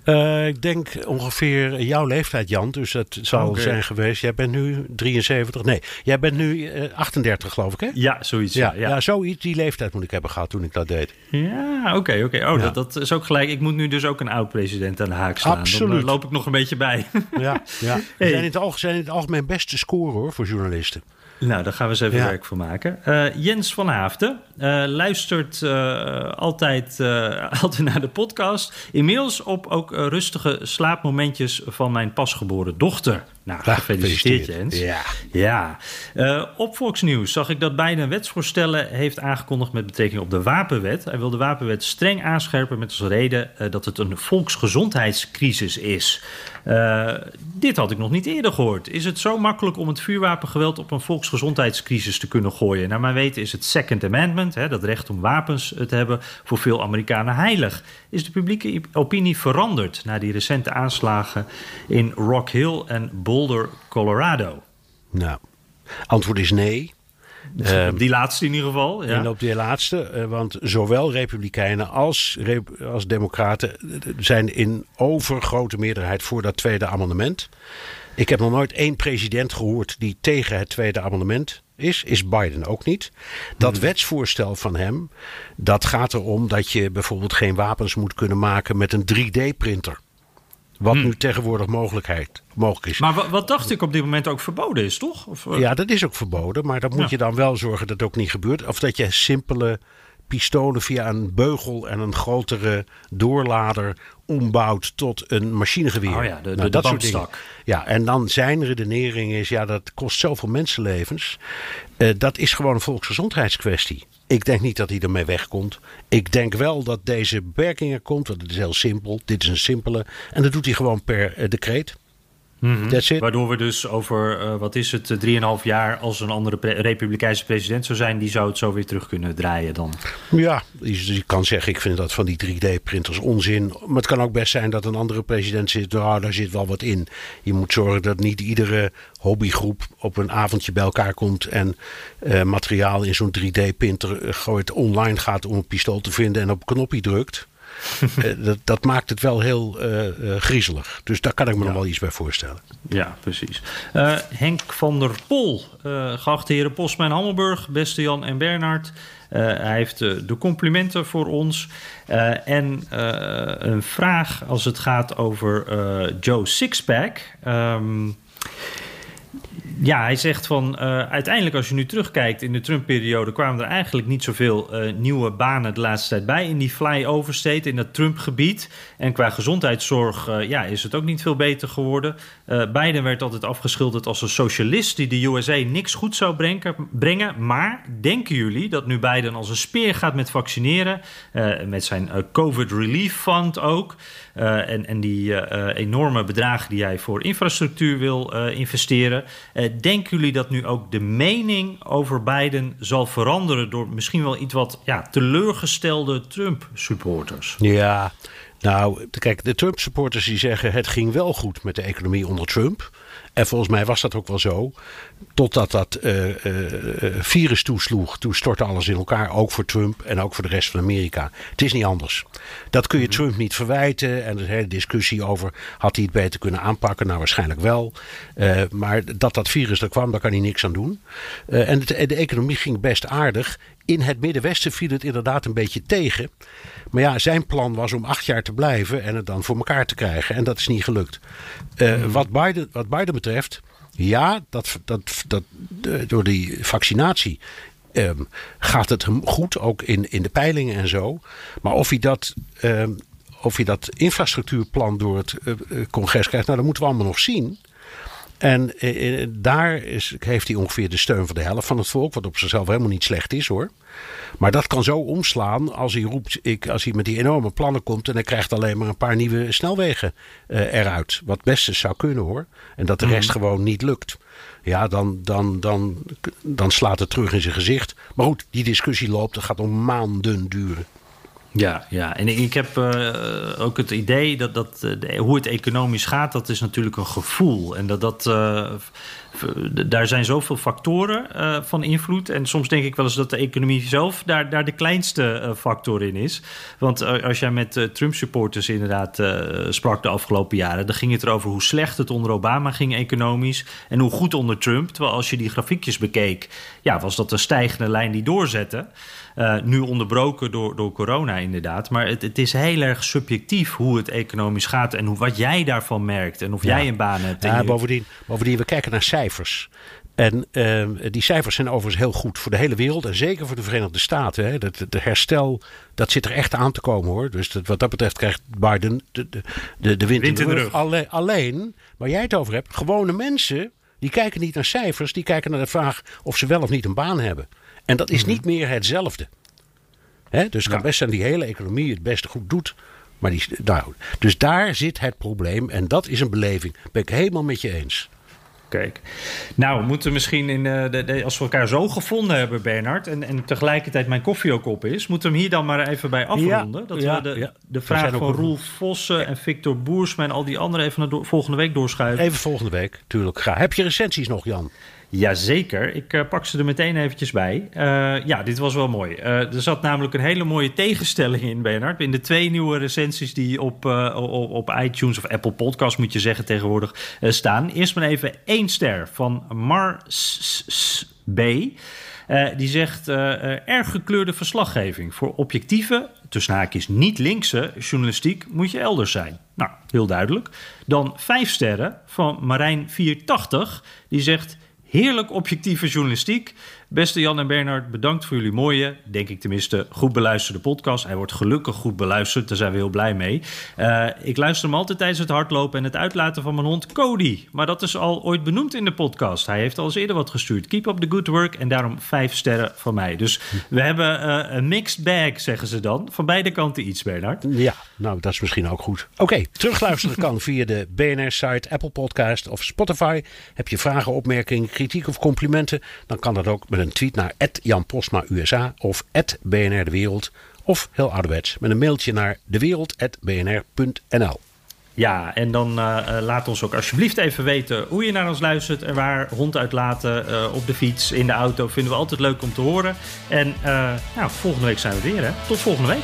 Uh, ik denk ongeveer jouw leeftijd, Jan. Dus dat zal okay. zijn geweest. Jij bent nu 73. Nee, jij bent nu uh, 38, geloof ik, hè? Ja, zoiets. Ja, ja, ja. zoiets. Die leeftijd moet ik hebben gehad toen ik dat deed. Ja, oké, okay, oké. Okay. Oh, ja. dat, dat, is ook gelijk. Ik moet nu dus ook een oud-president aan de haak slaan. Absoluut. Dan uh, loop ik nog een beetje bij. ja, ja. Hey. Zijn, in het algemeen, zijn in het algemeen beste score, hoor, voor journalisten. Nou, daar gaan we eens even ja. werk van maken. Uh, Jens van Haafden uh, luistert uh, altijd, altijd naar de podcast. Inmiddels op ook rustige slaapmomentjes van mijn pasgeboren dochter. Nou, Ah, gefeliciteerd Jens. Ja. ja. Uh, op Volksnieuws zag ik dat Biden wetsvoorstellen heeft aangekondigd met betrekking op de wapenwet. Hij wil de wapenwet streng aanscherpen met als reden uh, dat het een volksgezondheidscrisis is. Uh, dit had ik nog niet eerder gehoord. Is het zo makkelijk om het vuurwapengeweld op een volksgezondheidscrisis te kunnen gooien? Naar mijn weten is het Second Amendment, hè, dat recht om wapens te hebben, voor veel Amerikanen heilig. Is de publieke opinie veranderd na die recente aanslagen in Rock Hill en Boulder, Colorado? Nou, antwoord is nee. Um, die laatste in ieder geval. Ja. En op die laatste, uh, want zowel Republikeinen als, als Democraten zijn in overgrote meerderheid voor dat tweede amendement. Ik heb nog nooit één president gehoord die tegen het tweede amendement is. Is Biden ook niet. Dat hmm. wetsvoorstel van hem, dat gaat erom dat je bijvoorbeeld geen wapens moet kunnen maken met een 3D-printer. Wat hmm. nu tegenwoordig mogelijkheid, mogelijk is. Maar wat, wat, dacht ik op dit moment ook verboden is, toch? Of, uh... Ja, dat is ook verboden. Maar dan moet ja. je dan wel zorgen dat het ook niet gebeurt. Of dat je simpele pistolen via een beugel en een grotere doorlader ombouwt tot een machinegeweer. Oh ja, de, de, nou, dat de soort dingen. Ja, en dan zijn redenering is, ja, dat kost zoveel mensenlevens. Uh, dat is gewoon een volksgezondheidskwestie. Ik denk niet dat hij ermee wegkomt. Ik denk wel dat deze beperking er komt, want het is heel simpel. Dit is een simpele. En dat doet hij gewoon per uh, decreet. Mm -hmm. Waardoor we dus over, uh, wat is het, 3,5 jaar... als een andere pre republikeinse president zou zijn... die zou het zo weer terug kunnen draaien dan. Ja, je, je kan zeggen, ik vind dat van die 3D-printers onzin. Maar het kan ook best zijn dat een andere president zit... nou, daar zit wel wat in. Je moet zorgen dat niet iedere hobbygroep op een avondje bij elkaar komt... en uh, materiaal in zo'n 3D-printer gooit online gaat om een pistool te vinden... en op een knopje drukt... uh, dat, dat, maakt het wel heel uh, uh, griezelig. Dus daar kan ik me ja. nog wel iets bij voorstellen. Ja, precies. Henk van der Pol, geachte heren Postman Hammelburg, beste Jan en Bernard. hij heeft de complimenten voor ons. en een vraag als het gaat over Joe Sixpack. Um, ja, hij zegt van uh, uiteindelijk als je nu terugkijkt in de Trump-periode kwamen er eigenlijk niet zoveel uh, nieuwe banen de laatste tijd bij in die flyover state, in dat Trump-gebied. En qua gezondheidszorg uh, ja, is het ook niet veel beter geworden. Biden werd altijd afgeschilderd als een socialist die de USA niks goed zou brengen. Maar denken jullie dat nu Biden als een speer gaat met vaccineren, met zijn COVID Relief Fund ook, en, en die enorme bedragen die hij voor infrastructuur wil investeren? Denken jullie dat nu ook de mening over Biden zal veranderen door misschien wel iets wat ja, teleurgestelde Trump-supporters? Ja, nou, kijk, de Trump-supporters die zeggen het ging wel goed met de economie onder Trump. En volgens mij was dat ook wel zo. Totdat dat uh, uh, virus toesloeg. Toen stortte alles in elkaar. Ook voor Trump en ook voor de rest van Amerika. Het is niet anders. Dat kun je mm-hmm. Trump niet verwijten. En een hele discussie over. Had hij het beter kunnen aanpakken? Nou, waarschijnlijk wel. Uh, maar dat dat virus er kwam, daar kan hij niks aan doen. en het, de economie ging best aardig. In het Middenwesten viel het inderdaad een beetje tegen. Maar ja, zijn plan was om acht jaar te blijven en het dan voor elkaar te krijgen. En dat is niet gelukt. Uh, mm. wat, Biden, wat Biden betreft, ja, dat, dat, dat, door die vaccinatie um, gaat het hem goed, ook in, in de peilingen en zo. Maar of hij dat. Um, of hij dat infrastructuurplan door het uh, congres krijgt, nou, dat moeten we allemaal nog zien. En eh, daar is, heeft hij ongeveer de steun van de helft van het volk, wat op zichzelf helemaal niet slecht is hoor. Maar dat kan zo omslaan als hij roept, ik, als hij met die enorme plannen komt en hij krijgt alleen maar een paar nieuwe snelwegen eh, eruit. Wat best eens zou kunnen hoor. En dat de rest Mhm. gewoon niet lukt. Ja, dan, dan, dan, dan slaat het terug in zijn gezicht. Maar goed, die discussie loopt. Het gaat om maanden duren. Ja, ja, en ik heb eh, ook het idee dat, dat eh, hoe het economisch gaat, dat is natuurlijk een gevoel. En dat, dat eh, daar zijn zoveel factoren van invloed. En soms denk ik wel eens dat de economie zelf daar, daar de kleinste factor in is. Want als jij met Trump-supporters inderdaad sprak de afgelopen jaren, dan ging het erover hoe slecht het onder Obama ging economisch en hoe goed onder Trump. Terwijl als je die grafiekjes bekeek, ja, was dat een stijgende lijn die doorzette. Eh, nu onderbroken door, door corona inderdaad. Maar het, het is heel erg subjectief hoe het economisch gaat en hoe, wat jij daarvan merkt. En of jij een baan hebt. Ja, je- bovendien, bovendien, we kijken naar cijfers. En ehm, die cijfers zijn overigens heel goed voor de hele wereld. En zeker voor de Verenigde Staten. Hè. Dat, de herstel, dat zit er echt aan te komen hoor. Dus dat, wat dat betreft krijgt Biden de, de, de, de wind, Wind in de rug. rug. Alle- alleen, waar jij het over hebt, gewone mensen... die kijken niet naar cijfers. Die kijken naar de vraag of ze wel of niet een baan hebben. En dat is Mhm. niet meer hetzelfde. Dus het kan best zijn die hele economie het beste goed doet. Maar die, nou, dus daar zit het probleem. En dat is een beleving. Ben ik helemaal met je eens. Kijk. Nou, we moeten misschien in, eh, de, de- als we elkaar zo gevonden hebben, Bernard, en, en tegelijkertijd mijn koffie ook op is, moeten we hem hier dan maar even bij afronden. Ja, dat ja, we de, ja. de vraag ook van Roel Vossen en Victor Boersma en al die anderen even naar volgende week doorschuiven. Even volgende week, tuurlijk. Graag. Heb je recensies nog, Jan? Jazeker, ik eh, pak ze er meteen eventjes bij. Eh, ja, dit was wel mooi. Eh, er zat namelijk een hele mooie tegenstelling in, Bernard. In de twee nieuwe recensies die op, op, iTunes of Apple Podcast, moet je zeggen tegenwoordig, staan. Eerst maar even één ster van Mars B. Die zegt erg gekleurde verslaggeving. Voor objectieve, tussen haakjes niet linkse journalistiek moet je elders zijn. Nou, heel duidelijk. Dan vijf sterren van Marijn 480. Die zegt heerlijk objectieve journalistiek. Beste Jan en Bernard, bedankt voor jullie mooie, denk ik tenminste, goed beluisterde podcast. Hij wordt gelukkig goed beluisterd, daar zijn we heel blij mee. Eh, ik luister hem altijd tijdens het hardlopen en het uitlaten van mijn hond Cody. Maar dat is al ooit benoemd in de podcast. Hij heeft al eens eerder wat gestuurd. Keep up the good work en daarom vijf sterren van mij. Dus we hebben eh, een mixed bag, zeggen ze dan. Van beide kanten iets, Bernard. Ja, nou, dat is misschien ook goed. Oké, terugluisteren kan via de BNR-site, Apple Podcast of Spotify. Heb je vragen, opmerkingen, kritiek of complimenten? Dan kan dat ook met een tweet naar Jan Postma USA of BNR De Wereld. Of heel ouderwets, met een mailtje naar dewereld.bnr.nl. Ja, en dan eh, eh, laat ons ook alsjeblieft even weten hoe je naar ons luistert en waar hond uitlaten eh, op de fiets, in de auto. Vinden we altijd leuk om te horen. En nou, volgende week zijn we weer. Hè? Tot volgende week.